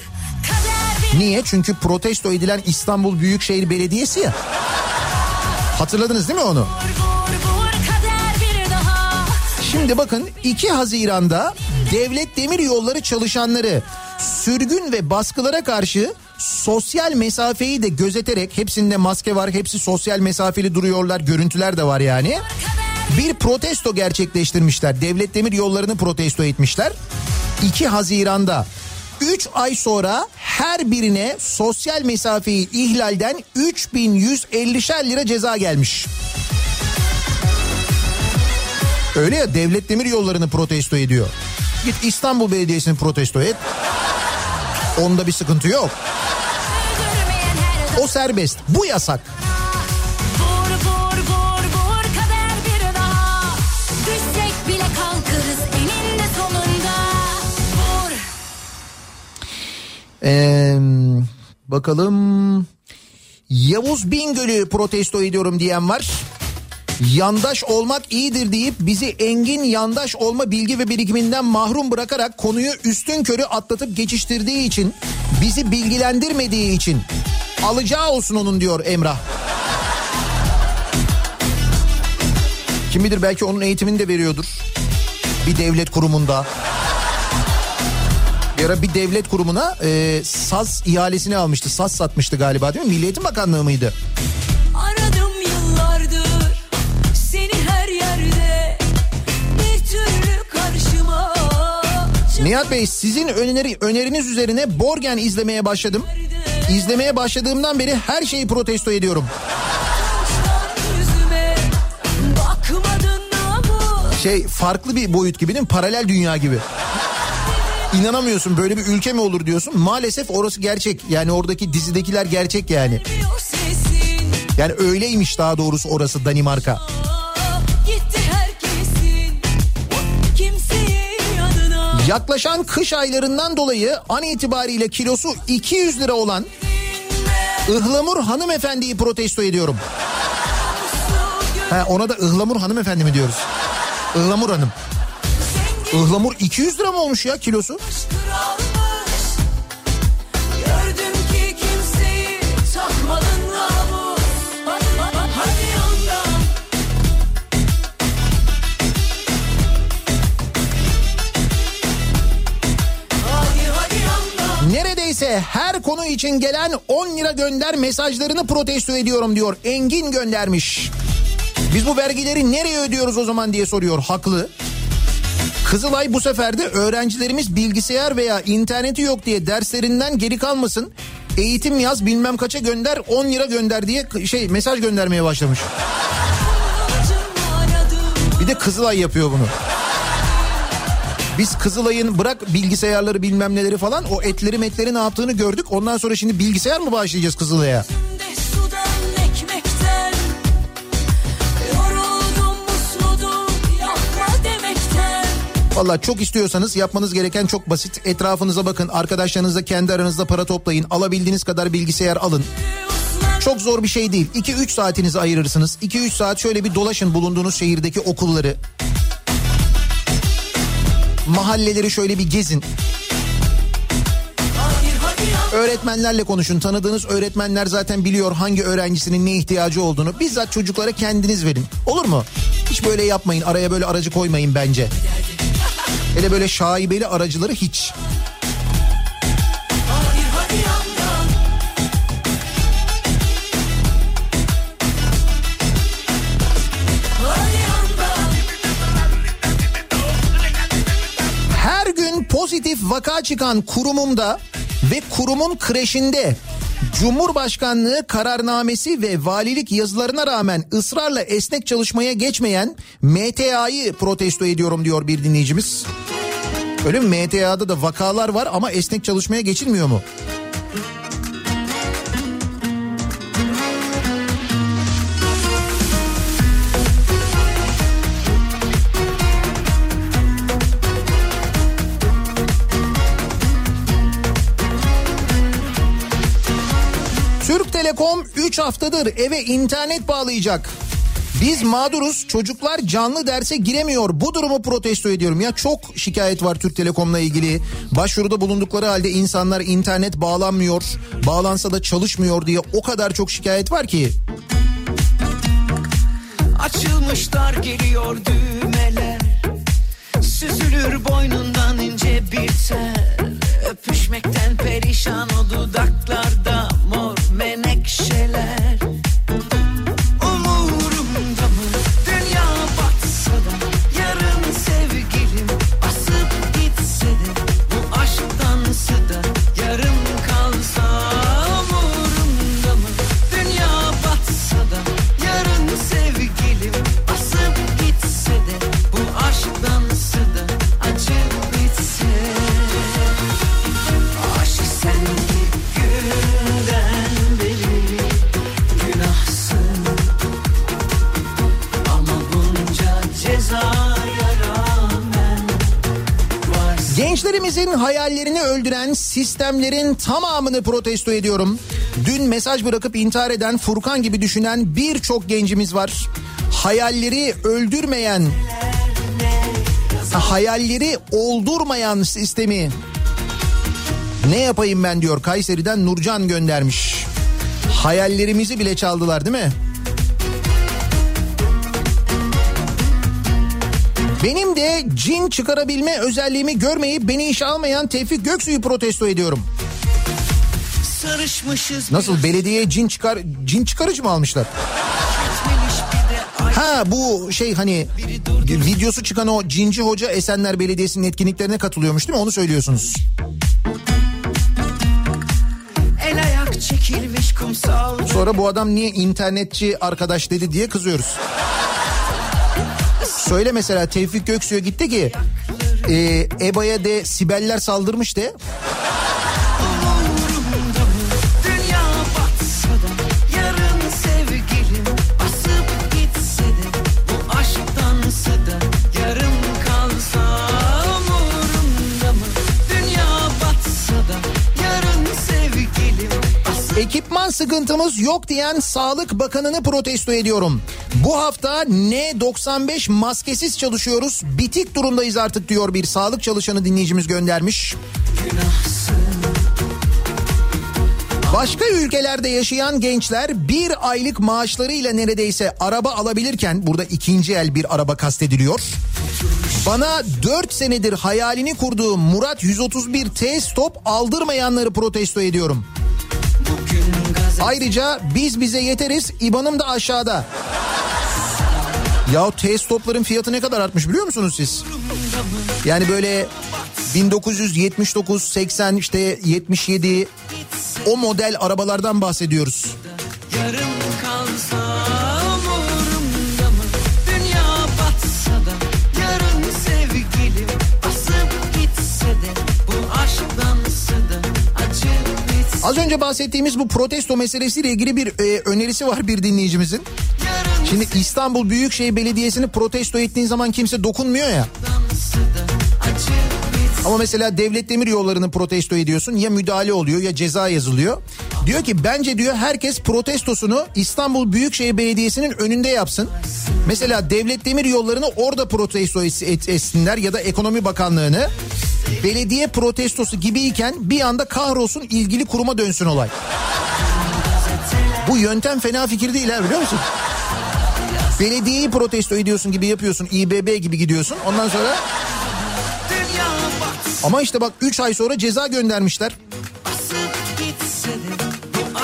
Niye? Çünkü protesto edilen İstanbul Büyükşehir Belediyesi ya. Hatırladınız değil mi onu? Şimdi bakın 2 Haziran'da devlet demir yolları çalışanları sürgün ve baskılara karşı sosyal mesafeyi de gözeterek hepsinde maske var hepsi sosyal mesafeli duruyorlar görüntüler de var yani. Bir protesto gerçekleştirmişler devlet demir yollarını protesto etmişler. 2 Haziran'da 3 ay sonra her birine sosyal mesafeyi ihlalden 3150'şer lira ceza gelmiş. Öyle ya devlet demir yollarını protesto ediyor. Git İstanbul Belediyesi'ni protesto et. Onda bir sıkıntı yok. O serbest. Bu yasak. Ee, bakalım. Yavuz Bingöl'ü protesto ediyorum diyen var. Yandaş olmak iyidir deyip bizi engin yandaş olma bilgi ve birikiminden mahrum bırakarak konuyu üstün körü atlatıp geçiştirdiği için bizi bilgilendirmediği için alacağı olsun onun diyor Emrah. Kim bilir belki onun eğitimini de veriyordur. Bir devlet kurumunda. Bir ara bir devlet kurumuna e, saz ihalesini almıştı. Saz satmıştı galiba değil mi? Milli Eğitim Bakanlığı mıydı? Aradım yıllardır seni her yerde bir türlü karşıma Nihat Bey sizin öneri, öneriniz üzerine Borgen izlemeye başladım. İzlemeye başladığımdan beri her şeyi protesto ediyorum. Şey farklı bir boyut gibi değil mi? Paralel dünya gibi. İnanamıyorsun böyle bir ülke mi olur diyorsun. Maalesef orası gerçek. Yani oradaki dizidekiler gerçek yani. Yani öyleymiş daha doğrusu orası Danimarka. Yaklaşan kış aylarından dolayı an itibariyle kilosu 200 lira olan ıhlamur hanımefendiyi protesto ediyorum. Ha, ona da ıhlamur hanımefendi mi diyoruz? Ihlamur hanım. Ihlamur 200 lira mı olmuş ya kilosu? Neredeyse her konu için gelen 10 lira gönder mesajlarını protesto ediyorum diyor. Engin göndermiş. Biz bu vergileri nereye ödüyoruz o zaman diye soruyor. Haklı. Kızılay bu sefer de öğrencilerimiz bilgisayar veya interneti yok diye derslerinden geri kalmasın. Eğitim yaz bilmem kaça gönder 10 lira gönder diye şey mesaj göndermeye başlamış. Bir de Kızılay yapıyor bunu. Biz Kızılay'ın bırak bilgisayarları bilmem neleri falan o etleri metleri ne yaptığını gördük. Ondan sonra şimdi bilgisayar mı başlayacağız Kızılay'a? Valla çok istiyorsanız yapmanız gereken çok basit. Etrafınıza bakın, arkadaşlarınızla kendi aranızda para toplayın. Alabildiğiniz kadar bilgisayar alın. Çok zor bir şey değil. 2-3 saatinizi ayırırsınız. 2-3 saat şöyle bir dolaşın bulunduğunuz şehirdeki okulları. Mahalleleri şöyle bir gezin. Öğretmenlerle konuşun. Tanıdığınız öğretmenler zaten biliyor hangi öğrencisinin ne ihtiyacı olduğunu. Bizzat çocuklara kendiniz verin. Olur mu? Hiç böyle yapmayın. Araya böyle aracı koymayın bence. Hele böyle şaibeli aracıları hiç. Her gün pozitif vaka çıkan kurumumda ve kurumun kreşinde Cumhurbaşkanlığı kararnamesi ve valilik yazılarına rağmen ısrarla esnek çalışmaya geçmeyen MTA'yı protesto ediyorum diyor bir dinleyicimiz. Öyle mi? MTA'da da vakalar var ama esnek çalışmaya geçilmiyor mu? Telekom 3 haftadır eve internet bağlayacak. Biz mağduruz çocuklar canlı derse giremiyor. Bu durumu protesto ediyorum. Ya çok şikayet var Türk Telekom'la ilgili. Başvuruda bulundukları halde insanlar internet bağlanmıyor bağlansa da çalışmıyor diye o kadar çok şikayet var ki. Açılmışlar geliyor düğmeler. Süzülür boynundan ince bir tel Öpüşmekten perişan o dudaklarda Gençlerimizin hayallerini öldüren sistemlerin tamamını protesto ediyorum. Dün mesaj bırakıp intihar eden Furkan gibi düşünen birçok gencimiz var. Hayalleri öldürmeyen, hayalleri oldurmayan sistemi ne yapayım ben diyor Kayseri'den Nurcan göndermiş. Hayallerimizi bile çaldılar değil mi? Benim de cin çıkarabilme özelliğimi görmeyip beni işe almayan Tevfik Göksu'yu protesto ediyorum. Sarışmışız Nasıl belediyeye cin çıkar cin çıkarıcı mı almışlar? Ha bu şey hani videosu çıkan o cinci hoca Esenler Belediyesi'nin etkinliklerine katılıyormuş değil mi? Onu söylüyorsunuz. El ayak çekilmiş kumsal Sonra bu adam niye internetçi arkadaş dedi diye kızıyoruz. Söyle mesela Tevfik Göksu'ya gitti ki e, EBA'ya de Sibeller saldırmış de Ekipman sıkıntımız yok diyen Sağlık Bakanı'nı protesto ediyorum. Bu hafta N95 maskesiz çalışıyoruz. Bitik durumdayız artık diyor bir sağlık çalışanı dinleyicimiz göndermiş. Başka ülkelerde yaşayan gençler bir aylık maaşlarıyla neredeyse araba alabilirken burada ikinci el bir araba kastediliyor. Bana 4 senedir hayalini kurduğum Murat 131 T stop aldırmayanları protesto ediyorum. Ayrıca biz bize yeteriz İban'ım da aşağıda. Ya T stopların fiyatı ne kadar artmış biliyor musunuz siz? Yani böyle 1979, 80 işte 77 o model arabalardan bahsediyoruz. yarım Az önce bahsettiğimiz bu protesto meselesiyle ilgili bir e, önerisi var bir dinleyicimizin. Şimdi İstanbul Büyükşehir Belediyesi'ni protesto ettiğin zaman kimse dokunmuyor ya. Ama mesela devlet demir yollarını protesto ediyorsun ya müdahale oluyor ya ceza yazılıyor. Diyor ki bence diyor herkes protestosunu İstanbul Büyükşehir Belediyesi'nin önünde yapsın. Mesela devlet demir yollarını orada protesto et- et- etsinler ya da ekonomi bakanlığını. Belediye protestosu gibiyken bir anda kahrolsun ilgili kuruma dönsün olay. Bu yöntem fena fikir değil ha biliyor musun? Belediyeyi protesto ediyorsun gibi yapıyorsun. İBB gibi gidiyorsun. Ondan sonra ama işte bak 3 ay sonra ceza göndermişler.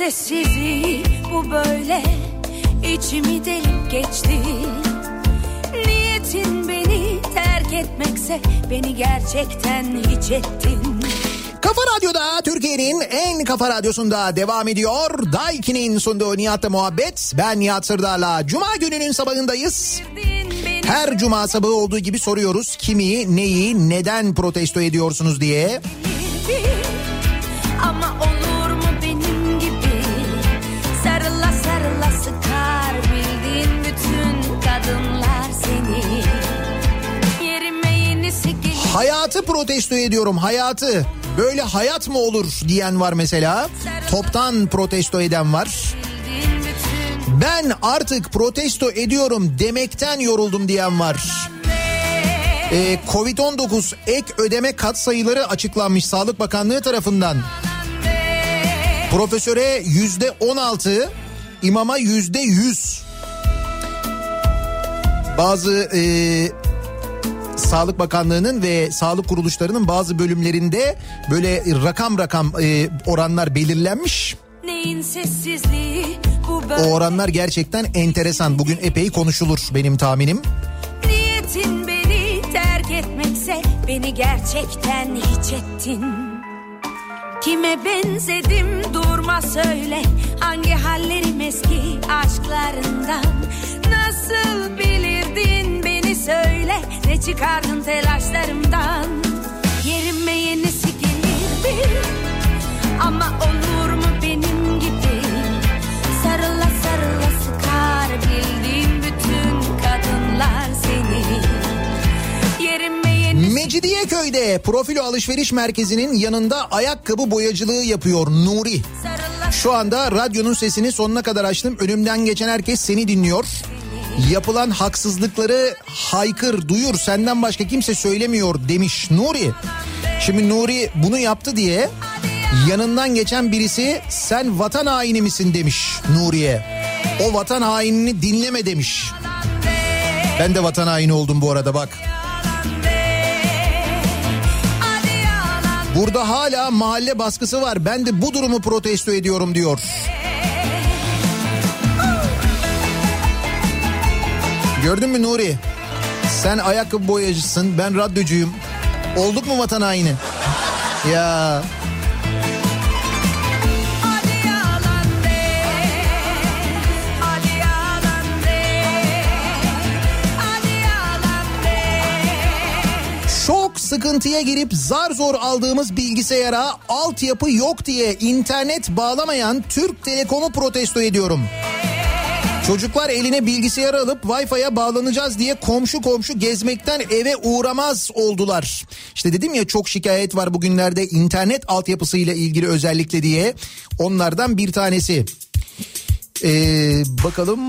sessizliği bu böyle içimi delip geçti Niyetin beni terk etmekse beni gerçekten hiç ettin Kafa Radyo'da Türkiye'nin en kafa radyosunda devam ediyor. Daiki'nin sunduğu Nihat'la muhabbet. Ben Nihat Sırdar'la. Cuma gününün sabahındayız. beni Her cuma sabahı olduğu gibi soruyoruz. Kimi, neyi, neden protesto ediyorsunuz diye. sevdi. Hayatı protesto ediyorum hayatı. Böyle hayat mı olur diyen var mesela. Toptan protesto eden var. Ben artık protesto ediyorum demekten yoruldum diyen var. Ee, Covid-19 ek ödeme katsayıları açıklanmış Sağlık Bakanlığı tarafından. Profesöre yüzde 16, imama yüzde 100. Bazı e, Sağlık Bakanlığı'nın ve sağlık kuruluşlarının bazı bölümlerinde böyle rakam rakam e, oranlar belirlenmiş. O oranlar gerçekten enteresan. Bugün epey konuşulur benim tahminim. Niyetin beni terk etmekse beni gerçekten hiç ettin Kime benzedim durma söyle Hangi hallerim eski aşklarından Nasıl beni söyle Ne çıkardın telaşlarımdan Yerime yenisi gelirdi Ama olur mu benim gibi Sarıla sarıla sıkar bildiğin bütün kadınlar seni Yerime yenisi Mecidiyeköy'de Profilo Alışveriş Merkezi'nin yanında ayakkabı boyacılığı yapıyor Nuri. sarıla Şu anda radyonun sesini sonuna kadar açtım. Önümden geçen herkes seni dinliyor. Yapılan haksızlıkları haykır, duyur senden başka kimse söylemiyor demiş Nuri. Şimdi Nuri bunu yaptı diye yanından geçen birisi sen vatan haini misin demiş Nuri'ye. O vatan hainini dinleme demiş. Ben de vatan haini oldum bu arada bak. Burada hala mahalle baskısı var. Ben de bu durumu protesto ediyorum diyor. Gördün mü Nuri? Sen ayakkabı boyacısın, ben radyocuyum. Olduk mu vatan haini? Ya sıkıntıya girip zar zor aldığımız bilgisayara altyapı yok diye internet bağlamayan Türk Telekom'u protesto ediyorum. Çocuklar eline bilgisayar alıp Wi-Fi'ye bağlanacağız diye komşu komşu gezmekten eve uğramaz oldular. İşte dedim ya çok şikayet var bugünlerde internet altyapısıyla ilgili özellikle diye. Onlardan bir tanesi. Ee, bakalım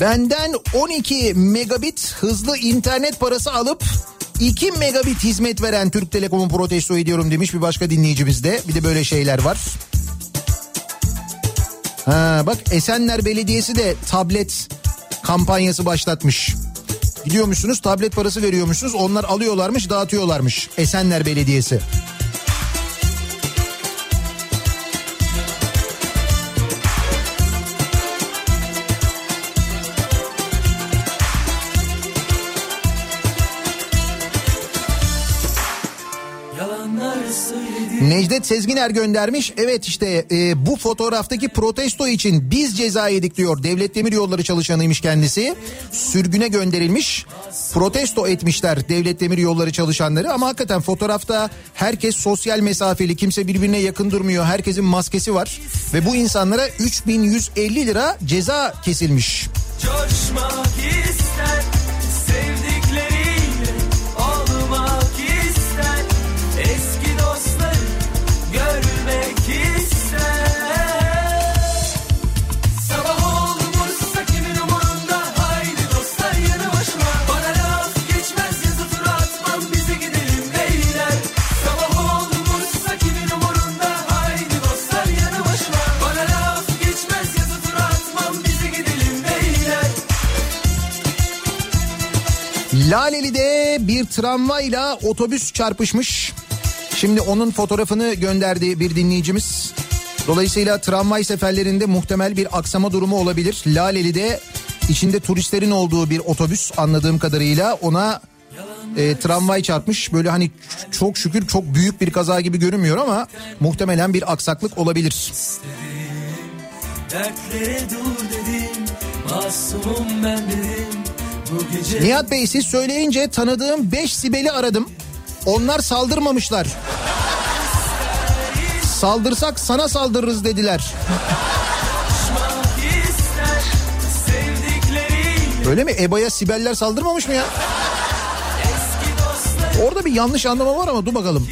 Benden 12 megabit hızlı internet parası alıp 2 megabit hizmet veren Türk Telekom'u protesto ediyorum demiş bir başka dinleyicimiz de. Bir de böyle şeyler var. Ha bak Esenler Belediyesi de tablet kampanyası başlatmış. Gidiyormuşsunuz tablet parası veriyormuşsunuz. Onlar alıyorlarmış dağıtıyorlarmış. Esenler Belediyesi. Necdet Sezginer göndermiş. Evet işte e, bu fotoğraftaki protesto için biz ceza yedik diyor. Devlet Demir Yolları çalışanıymış kendisi. Sürgüne gönderilmiş. Protesto etmişler Devlet Demir Yolları çalışanları ama hakikaten fotoğrafta herkes sosyal mesafeli. Kimse birbirine yakın durmuyor. Herkesin maskesi var ve bu insanlara 3150 lira ceza kesilmiş. Coşmak ister tramvayla otobüs çarpışmış. Şimdi onun fotoğrafını gönderdi bir dinleyicimiz. Dolayısıyla tramvay seferlerinde muhtemel bir aksama durumu olabilir. Laleli'de içinde turistlerin olduğu bir otobüs anladığım kadarıyla ona e, tramvay çarpmış. Böyle hani çok şükür çok büyük bir kaza gibi görünmüyor ama muhtemelen bir aksaklık olabilir. Dertlere dur dedim Masumum ben dedim Nihat Bey siz söyleyince tanıdığım 5 Sibel'i aradım. Onlar saldırmamışlar. Saldırsak sana saldırırız dediler. Öyle mi? EBA'ya Sibeller saldırmamış mı ya? Orada bir yanlış anlama var ama dur bakalım.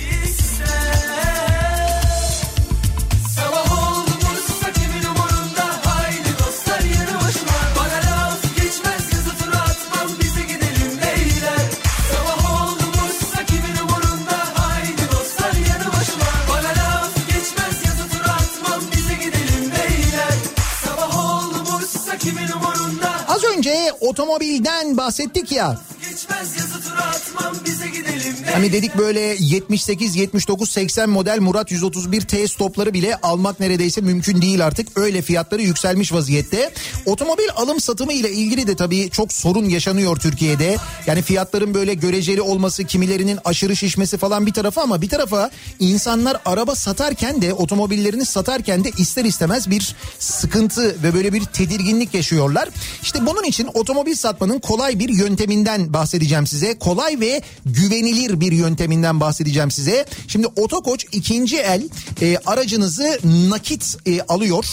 Otomobilden bahsettik ya. Geçmez yazı tura atmam Bize gidelim Hani dedik böyle 78, 79, 80 model Murat 131 T stopları bile almak neredeyse mümkün değil artık. Öyle fiyatları yükselmiş vaziyette. Otomobil alım satımı ile ilgili de tabii çok sorun yaşanıyor Türkiye'de. Yani fiyatların böyle göreceli olması, kimilerinin aşırı şişmesi falan bir tarafa ama bir tarafa insanlar araba satarken de otomobillerini satarken de ister istemez bir sıkıntı ve böyle bir tedirginlik yaşıyorlar. İşte bunun için otomobil satmanın kolay bir yönteminden bahsedeceğim size. Kolay ve güvenilir bir yönteminden bahsedeceğim size. Şimdi Otokoç ikinci el e, aracınızı nakit e, alıyor.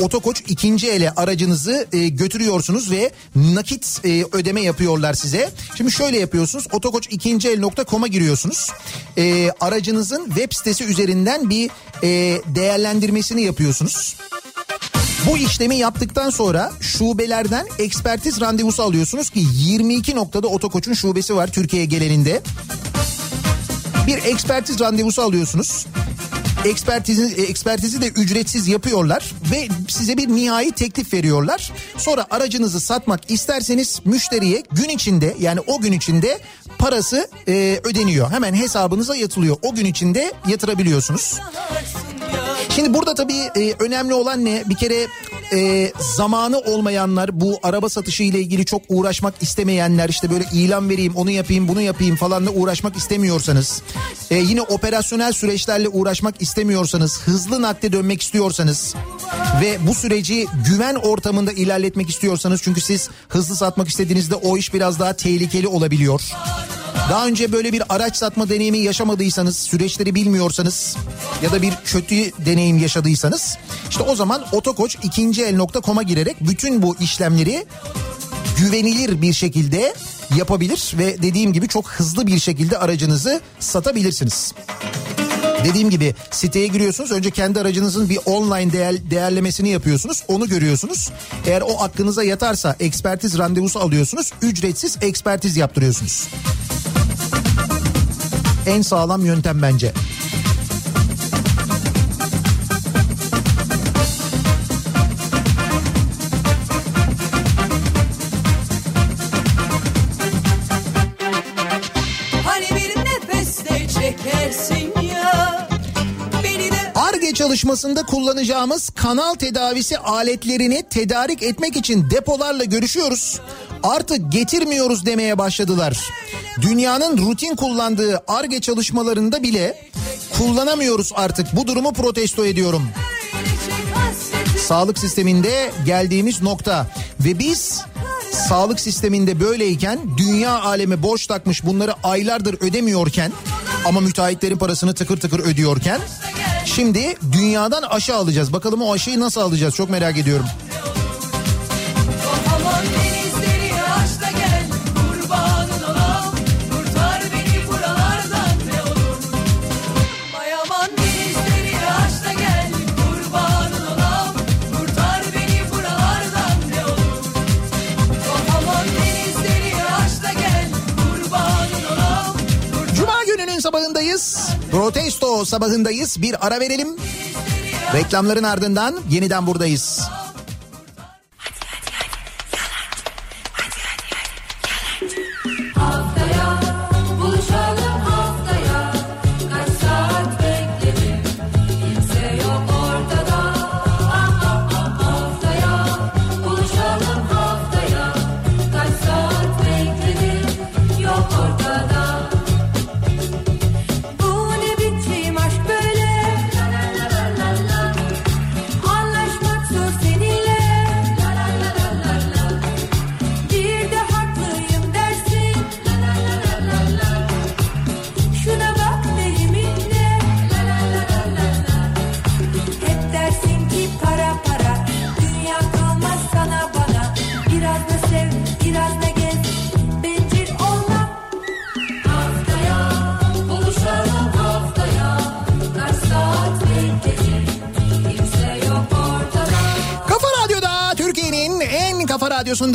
Otokoç ikinci ele aracınızı e, götürüyorsunuz ve nakit e, ödeme yapıyorlar size. Şimdi şöyle yapıyorsunuz. Otokoç ikinci el.com'a giriyorsunuz. E, aracınızın web sitesi üzerinden bir e, değerlendirmesini yapıyorsunuz. Bu işlemi yaptıktan sonra şubelerden ekspertiz randevusu alıyorsunuz ki 22 noktada Otokoç'un şubesi var Türkiye geleninde. Bir ekspertiz randevusu alıyorsunuz. Ekspertizi, e, ekspertizi de ücretsiz yapıyorlar ve size bir nihai teklif veriyorlar. Sonra aracınızı satmak isterseniz müşteriye gün içinde yani o gün içinde parası e, ödeniyor. Hemen hesabınıza yatılıyor. O gün içinde yatırabiliyorsunuz. Şimdi burada tabii e, önemli olan ne? Bir kere e, zamanı olmayanlar bu araba satışı ile ilgili çok uğraşmak istemeyenler işte böyle ilan vereyim onu yapayım bunu yapayım falanla uğraşmak istemiyorsanız e, yine operasyonel süreçlerle uğraşmak istemiyorsanız hızlı nakde dönmek istiyorsanız ve bu süreci güven ortamında ilerletmek istiyorsanız çünkü siz hızlı satmak istediğinizde o iş biraz daha tehlikeli olabiliyor. Daha önce böyle bir araç satma deneyimi yaşamadıysanız, süreçleri bilmiyorsanız ya da bir kötü deneyim yaşadıysanız işte o zaman otokoç ikinci el.com'a girerek bütün bu işlemleri güvenilir bir şekilde yapabilir ve dediğim gibi çok hızlı bir şekilde aracınızı satabilirsiniz. Dediğim gibi siteye giriyorsunuz. Önce kendi aracınızın bir online değer, değerlemesini yapıyorsunuz. Onu görüyorsunuz. Eğer o aklınıza yatarsa ekspertiz randevusu alıyorsunuz. Ücretsiz ekspertiz yaptırıyorsunuz en sağlam yöntem bence. çalışmasında kullanacağımız kanal tedavisi aletlerini tedarik etmek için depolarla görüşüyoruz. Artık getirmiyoruz demeye başladılar. Dünyanın rutin kullandığı ARGE çalışmalarında bile kullanamıyoruz artık. Bu durumu protesto ediyorum. Sağlık sisteminde geldiğimiz nokta ve biz sağlık sisteminde böyleyken dünya alemi borç takmış bunları aylardır ödemiyorken ama müteahhitlerin parasını tıkır tıkır ödüyorken şimdi dünyadan aşı alacağız. Bakalım o aşıyı nasıl alacağız çok merak ediyorum. Protesto sabahındayız. Bir ara verelim. Reklamların ardından yeniden buradayız.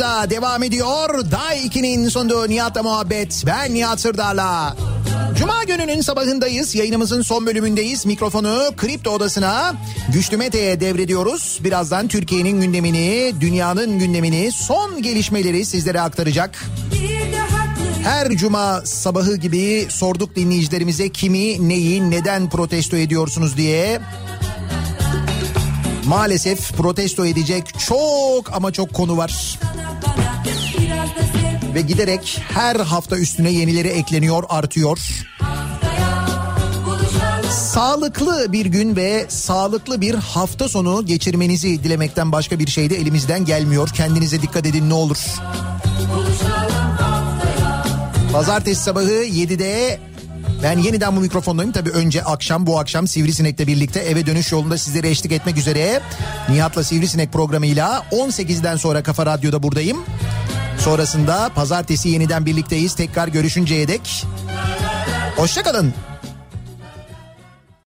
Kafa radyosunda devam ediyor. Day 2'nin sonunda Nihat'la muhabbet. Ben Nihat Sırdar'la. Cuma gününün sabahındayız. Yayınımızın son bölümündeyiz. Mikrofonu Kripto Odası'na Güçlü Mete'ye devrediyoruz. Birazdan Türkiye'nin gündemini, dünyanın gündemini, son gelişmeleri sizlere aktaracak. Her cuma sabahı gibi sorduk dinleyicilerimize kimi, neyi, neden protesto ediyorsunuz diye. Maalesef protesto edecek çok ama çok konu var. Ve giderek her hafta üstüne yenileri ekleniyor, artıyor. Sağlıklı bir gün ve sağlıklı bir hafta sonu geçirmenizi dilemekten başka bir şey de elimizden gelmiyor. Kendinize dikkat edin ne olur. Pazartesi sabahı 7'de ben yeniden bu mikrofondayım. Tabii önce akşam bu akşam Sivrisinek'le birlikte eve dönüş yolunda sizlere eşlik etmek üzere. Nihat'la Sivrisinek programıyla 18'den sonra Kafa Radyo'da buradayım. Sonrasında pazartesi yeniden birlikteyiz. Tekrar görüşünceye dek. Hoşçakalın.